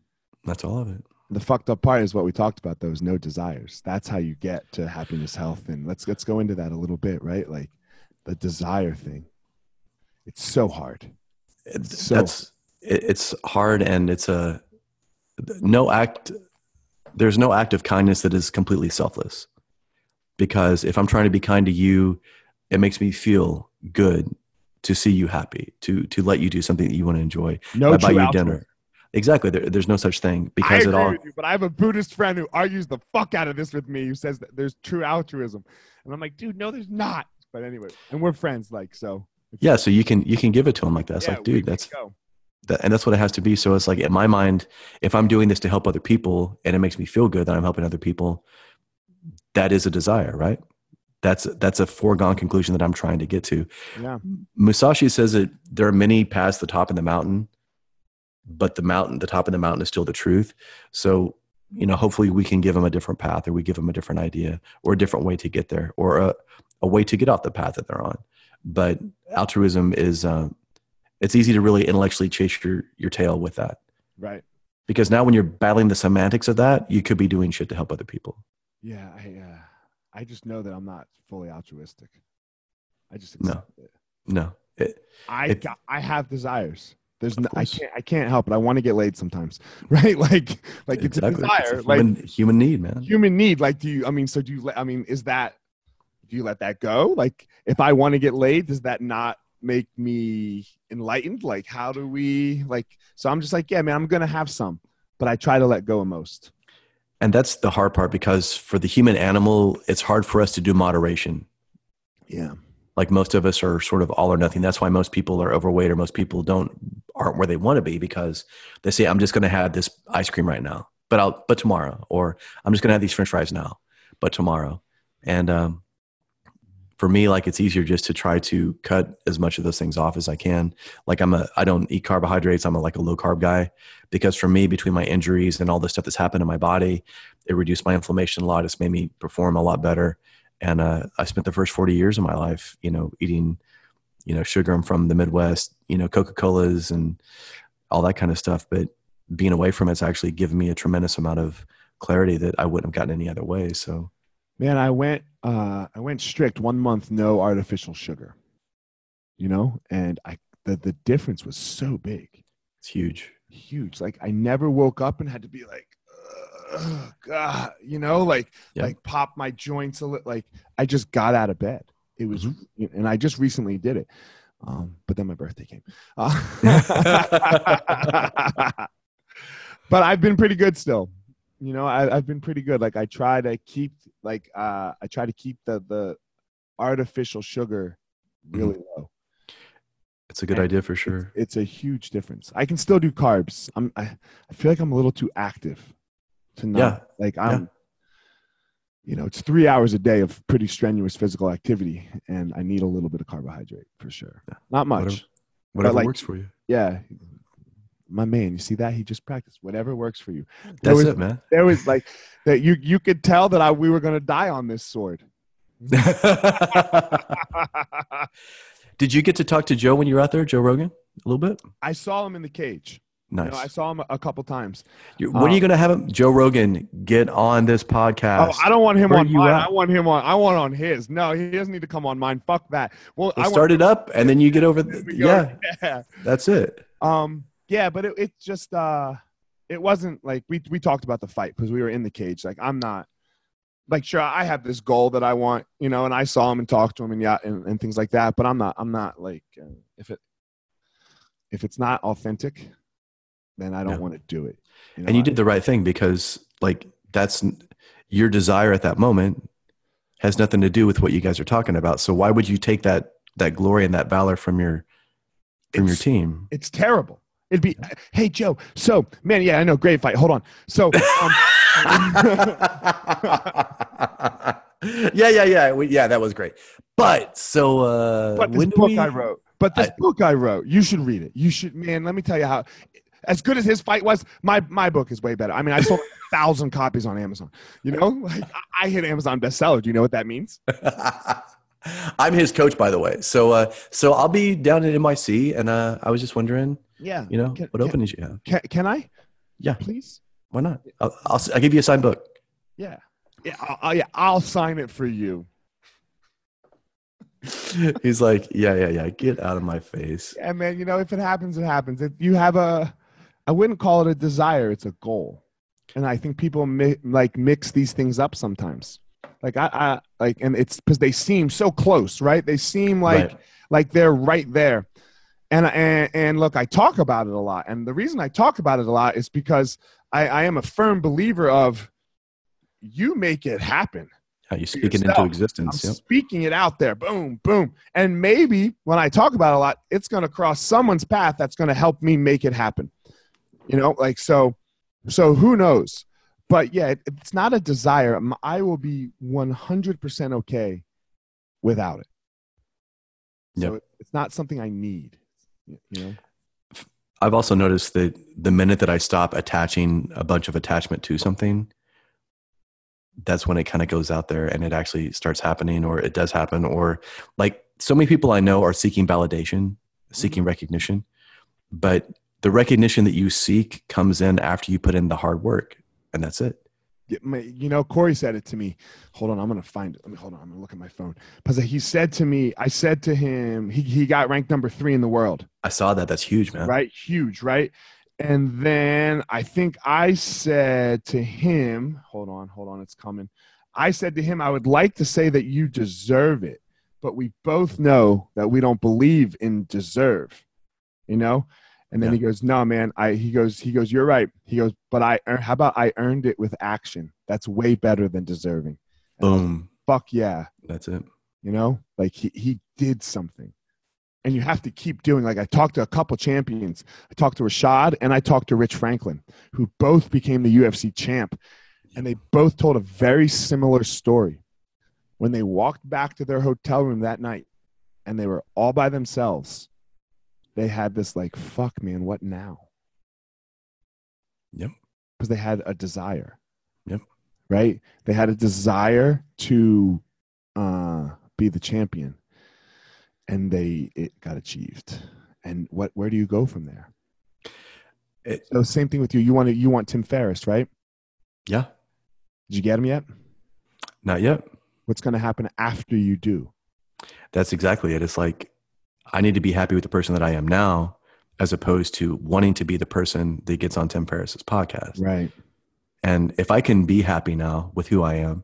That's all of it. the fucked up part is what we talked about those no desires that's how you get to happiness health and let's let's go into that a little bit right like the desire thing it's so hard So- that's it, it's hard and it's a no act there's no act of kindness that is completely selfless because if i'm trying to be kind to you it makes me feel good to see you happy to to let you do something that you want to enjoy no I buy you altruism. dinner exactly there, there's no such thing I because it agree all with you, but I have a Buddhist friend who argues the fuck out of this with me, who says that there's true altruism, and I'm like, dude, no, there's not. But anyway, and we're friends, like so. Yeah so you can you can give it to them like that it's Yeah, like dude that's that, and that's what it has to be. So it's like in my mind, if I'm doing this to help other people and it makes me feel good that I'm helping other people, that is a desire, right? That's that's a foregone conclusion that I'm trying to get to. yeah, Musashi says that there are many paths to the top of the mountain, but the mountain, the top of the mountain is still the truth. So you know, hopefully we can give them a different path, or we give them a different idea, or a different way to get there, or a, a way to get off the path that they're on. But altruism is, uh, it's easy to really intellectually chase your your tail with that right. because now when you're battling the semantics of that, you could be doing shit to help other people. Yeah, I, uh, I just know that I'm not fully altruistic. I just No. it. No, it, I It- got, I have desires. There's no, I can't I can't help it. I want to get laid sometimes, right? Like like it's a exactly. It's desire, a like human, human need, man. human need like do you i mean so do you i mean is that do you let that go like if i want to get laid does that not make me enlightened like how do we like so i'm just like yeah man i'm gonna have some but i try to let go of most And that's the hard part because for the human animal, it's hard for us to do moderation. yeah Like most of us are sort of all or nothing. That's why most people are overweight or most people don't aren't where they want to be because they say, I'm just gonna have this ice cream right now, but I'll but tomorrow, or I'm just gonna have these French fries now, but tomorrow. And um for me, like it's easier just to try to cut as much of those things off as I can. Like I'm a, I don't eat carbohydrates. I'm a, like a low carb guy because for me, between my injuries and all the stuff that's happened in my body, it reduced my inflammation a lot. It's made me perform a lot better. And uh, I spent the first 40 years of my life, you know, eating, you know, sugar. I'm from the Midwest, you know, Coca Colas and all that kind of stuff. But being away from it's actually given me a tremendous amount of clarity that I wouldn't have gotten any other way. So man i went uh i went strict one month no artificial sugar you know and i the, the difference was so big it's huge. huge. Like I never woke up and had to be like, "Ugh, God, you know, like Yeah. like pop my joints a little. Like I just got out of bed. It was, Mm-hmm. and I just recently did it. Um, but then my birthday came. Uh, but I've been pretty good still. You know, I, I've been pretty good. Like I try to keep, like uh, I try to keep the the artificial sugar really low. It's a good And idea for sure. It's a huge difference. I can still do carbs. I'm I, I feel like I'm a little too active to not Yeah. like I'm you know, it's three hours a day of pretty strenuous physical activity and I need a little bit of carbohydrate for sure. Yeah. Not much. Whatever. Whatever like- works for you. Yeah. My man, you see that? He just practiced. Whatever works for you. There That's was, it, man. There was like that you you could tell that I we were gonna die on this sword. Did you get to talk to Joe when you were out there, Joe Rogan, a little bit? I saw him in the cage. You Nice. know, I saw him a, couple times. You- when are you uh, going to have him, Joe Rogan, get on this podcast? Oh, I don't want him Where on you mine. at? I want him on. I want on his. No, he doesn't need to come on mine. Fuck that. Well, We'll I start it up, and then you get over. The, yeah, yeah. that's it. Um. Yeah, but it, it just uh, it wasn't like we we talked about the fight because we were in the cage. Like I'm not. Like sure, I have this goal that I want, you know, and I saw him and talked to him and yeah, and, and things like that. But I'm not. I'm not like uh, if it if it's not authentic, then I don't Yeah. want to do it. know, and you I- did the right thing because, like, that's your desire at that moment has nothing to do with what you guys are talking about. So why would you take that that glory and that valor from your from your team? It's terrible. It'd be, hey Joe. So man, yeah, I know, great fight. Hold on. So um, yeah, yeah, yeah, we, yeah. That was great. But so, uh, but this book we? I wrote, but this I- book I wrote, you should read it. You should, man. Let me tell you how. As good as his fight was, my my book is way better. I mean, I sold a thousand copies on Amazon. You know, like I- I hit Amazon bestseller. Do you know what that means? I'm his coach, by the way. So, uh, so I'll be down at NYC, and uh, I was just wondering, Yeah. you know, Can- what can- openings you have? Can, can I? Yeah. Please. Why not? I'll, I'll, I'll give you a signed book. Yeah. Yeah. I'll, yeah. I'll sign it for you. He's like, yeah, yeah, yeah. Get out of my face. Yeah, man. You know, if it happens, it happens. If you have a, I wouldn't call it a desire. It's a goal, and I think people mi- like mix these things up sometimes. Like I, I like, and it's because they seem so close, right? They seem like Right. like they're right there. And, and and look, I talk about it a lot, and the reason I talk about it a lot is because I, I am a firm believer of you make it happen. How you speak it into existence. Yep. speaking it out there. Boom, boom. And maybe when I talk about it a lot, it's going to cross someone's path that's going to help me make it happen. You know, like so. So who knows? But yeah, it, it's not a desire. I will be 100% okay without it. So Yep. it's not something I need. You know? I've also noticed that the minute that I stop attaching a bunch of attachment to something, that's when it kind of goes out there and it actually starts happening or it does happen. Or like so many people I know are seeking validation, seeking mm-hmm. recognition, but the recognition that you seek comes in after you put in the hard work, and that's it. You know, Corey said it to me. Hold on, I'm gonna find it. Let me hold on. I'm gonna look at my phone because he said to me. I said to him, he he got ranked number three in the world. I saw that. That's huge, man. right? Huge, right? And then I think I said to him, hold on, hold on, it's coming. I said to him, I would like to say that you deserve it, but we both know that we don't believe in deserve, you know? And then Yeah. he goes, no, man, I, he goes, he goes, you're right. He goes, but I, er, how about I earned it with action? That's way better than deserving. And I was like, Boom. Fuck yeah That's it. you know like he, he did something and you have to keep doing like i talked to a couple champions i talked to rashad and i talked to rich franklin who both became the ufc champ and they both told a very similar story when they walked back to their hotel room that night and they were all by themselves they had this like fuck man what now Yep. because they had a desire Yep. right they had a desire to uh be the champion and they it got achieved and what where do you go from there It- so same thing with you you want to you want tim ferriss right Yeah. did you get him yet Not yet. what's going to happen after you do That's exactly it. It's like I need to be happy with the person that I am now as opposed to wanting to be the person that gets on Tim Ferriss's podcast. Right. And if I can be happy now with who I am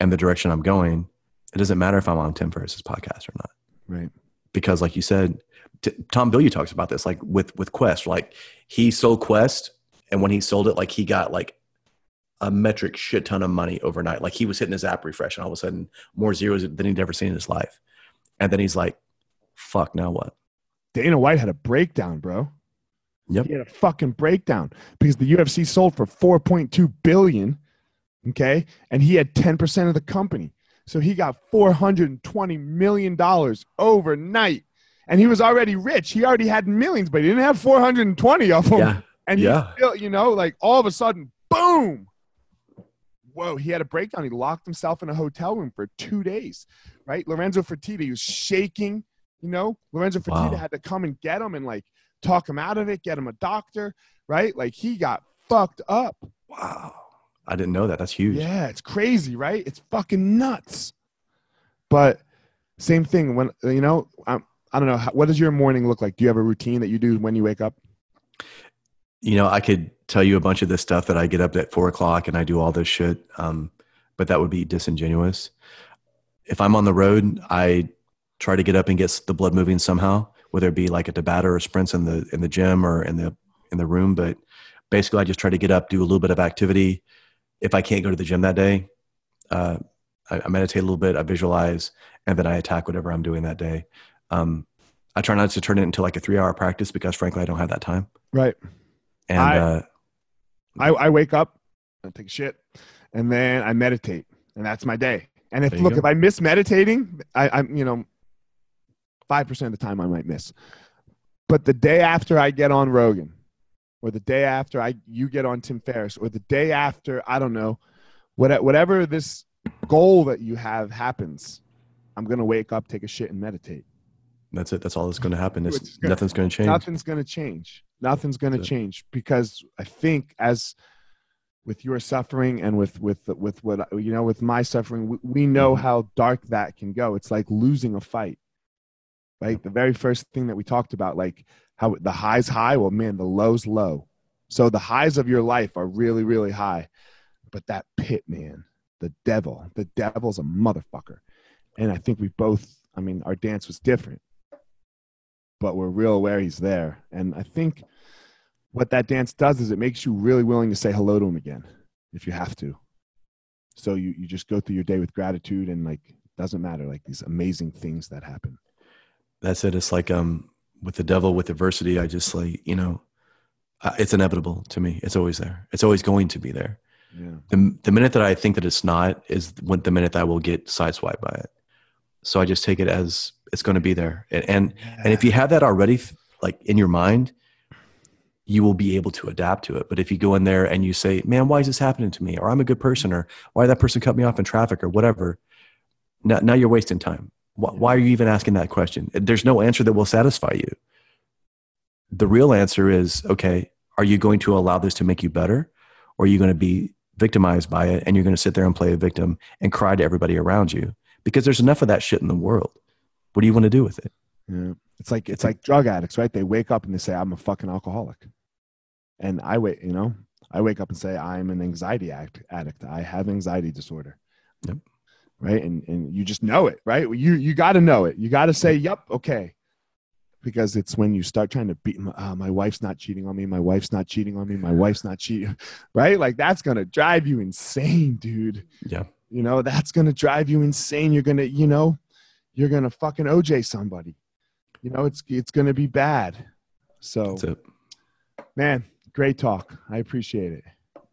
and the direction I'm going, it doesn't matter if I'm on Tim Ferriss's podcast or not. Right. Because, like you said, t- Tom Bilyeu talks about this, like with with Quest. Like he sold Quest, and when he sold it, like he got like a metric shit ton of money overnight. Like he was hitting his app refresh, and all of a sudden more zeros than he'd ever seen in his life. And then he's like, "Fuck, now what?" Dana White had a breakdown, bro. Yep. He had a fucking breakdown because the UFC sold for 4.2 billion, okay? And he had 10% of the company. So he got 420 million dollars overnight. And he was already rich. He already had millions, but he didn't have 420 of them. Yeah. And Yeah. he still, you know, like all of a sudden, boom. Whoa, he had a breakdown. He locked himself in a hotel room for two days, right? Lorenzo Fertitta, he was shaking, you know. Lorenzo Fertitta Wow. had to come and get him and like talk him out of it, get him a doctor, right? Like he got fucked up. Wow. I didn't know that. That's huge. Yeah, it's crazy, right? It's fucking nuts. But same thing when you know, I'm, I don't know. how- What does your morning look like? Do you have a routine that you do when you wake up? You know, I could tell you a bunch of this stuff that I get up at four o'clock and I do all this shit, um, but that would be disingenuous. If I'm on the road, I try to get up and get the blood moving somehow, whether it be like a Tabata or sprints in the in the gym or in the in the room. But basically, I just try to get up, do a little bit of activity. If I can't go to the gym that day, uh, I, I meditate a little bit, I visualize, and then I attack whatever I'm doing that day. Um, I try not to turn it into like a three hour practice because, frankly, I don't have that time. Right. And I- uh, I, I wake up, I take a shit, and then I meditate, and that's my day. And if look, go. if I miss meditating, I, I'm you know, five percent of the time I might miss. But the day after I get on Rogan, or the day after I you get on Tim Ferriss, or the day after I don't know, what, whatever this goal that you have happens, I'm gonna wake up, take a shit, and meditate. That's it. That's all that's going to happen. It's, good. nothing's going to change. Nothing's going to change. Nothing's going to change because I think as with your suffering and with with with what you know with my suffering, we, we know Mhm. how dark that can go. It's like losing a fight. Right? The very first thing that we talked about like how the highs high, well man, the lows low. So the highs of your life are really really high. But that pit, man, the devil, the devil's a motherfucker. And I think we both, I mean, our dance was different but we're real aware he's there. And I think what that dance does is it makes you really willing to say hello to him again if you have to. So you, you just go through your day with gratitude and like doesn't matter like these amazing things that happen. That's it. It's like um with the devil with adversity. I just like you know, it's inevitable to me. It's always there. It's always going to be there. Yeah. The the minute that I think that it's not is when the minute that I will get sideswiped by it. So I just take it as it's going to be there. And and, and if you have that already like in your mind, you will be able to adapt to it. But if you go in there and you say, "Man, why is this happening to me?" or "I'm a good person," or "Why that person cut me off in traffic?" or whatever, now, now you're wasting time. Why, why are you even asking that question? There's no answer that will satisfy you. The real answer is, okay, are you going to allow this to make you better, or are you going to be victimized by it and you're going to sit there and play a victim and cry to everybody around you? Because there's enough of that shit in the world. What do you want to do with it? Yeah. It's like it's like drug addicts, right? They wake up and they say, I'm a fucking alcoholic. And I wait, you know, I wake up and say, I'm an anxiety act, addict. I have anxiety disorder. Yep. Right. And and you just know it, right? You you gotta know it. You gotta say, Yep, okay. Because it's when you start trying to beat uh, my wife's not cheating on me, my wife's not cheating on me, my wife's not cheating, right? Like that's gonna drive you insane, dude. Yeah. You know, that's gonna drive you insane. You're gonna, you know, you're gonna fucking OJ somebody. You know, it's it's gonna be bad. So man, great talk. I appreciate it.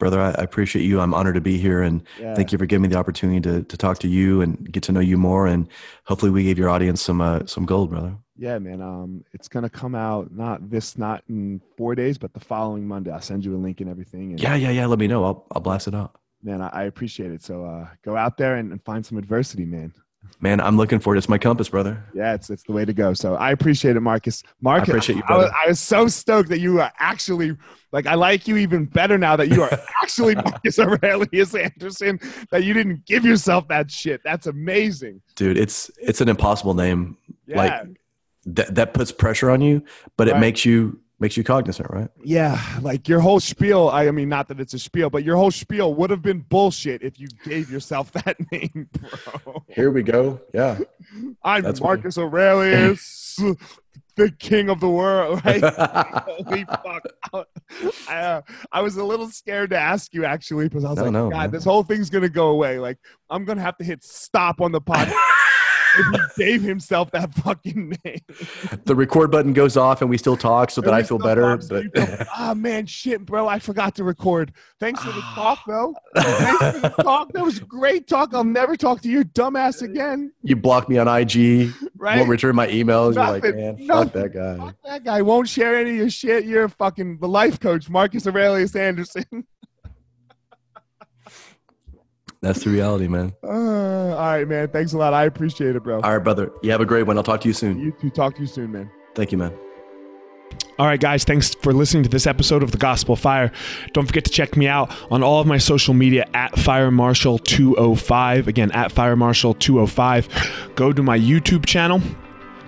Brother, I, I appreciate you. I'm honored to be here and Yeah. thank you for giving me the opportunity to, to talk to you and get to know you more. And hopefully we gave your audience some, uh, some gold, brother. Yeah, man. Um, it's gonna come out not this, not in four days, but the following Monday. I'll send you a link and everything. And Yeah. Yeah. Yeah. Let me know. I'll, I'll blast it out. man, I, I appreciate it. So uh, go out there and, and find some adversity, man. Man, I'm looking for it. It's my compass, brother. Yeah, it's it's the way to go. So I appreciate it, Marcus. Marcus, I appreciate you, I was, brother. I was so stoked that you are actually like I like you even better now that you are actually Marcus Aurelius Anderson. That you didn't give yourself that shit. That's amazing. Dude, it's, it's an impossible name. Yeah, Like, that that puts pressure on you, but it makes you makes you cognizant, right? Yeah, like your whole spiel. I, I mean, not that it's a spiel, but your whole spiel would have been bullshit if you gave yourself that name, bro. Here we go. Yeah. I'm That's what- Marcus Aurelius, the king of the world. Right? Holy fuck! I, uh, I was a little scared to ask you actually because I was No, like, no, God, man. this whole thing's gonna go away. Like, I'm gonna have to hit stop on the podcast if he gave himself that fucking name. the record button goes off and we still talk so that I feel better. But ah man, shit, bro, I forgot to record. Thanks for the talk, though. Thanks for the talk. That was great talk. I'll never talk to your dumbass again. you block me on IG, Right? won't return my emails. You're like, Nothing, man, fuck that guy. Fuck that guy won't share any of your shit. You're fucking the life coach, Marcus Aurelius Anderson. That's the reality, man. Uh, all right, man. Thanks a lot. I appreciate it, bro. All right, brother. You have a great one. I'll talk to you soon. You two talk to you soon, man. Thank you, man. All right, guys, thanks for listening to this episode of The Gospel Fire. Don't forget to check me out on all of my social media at Fire Marshal 205. Again, at Fire Marshal 205. Go to my YouTube channel.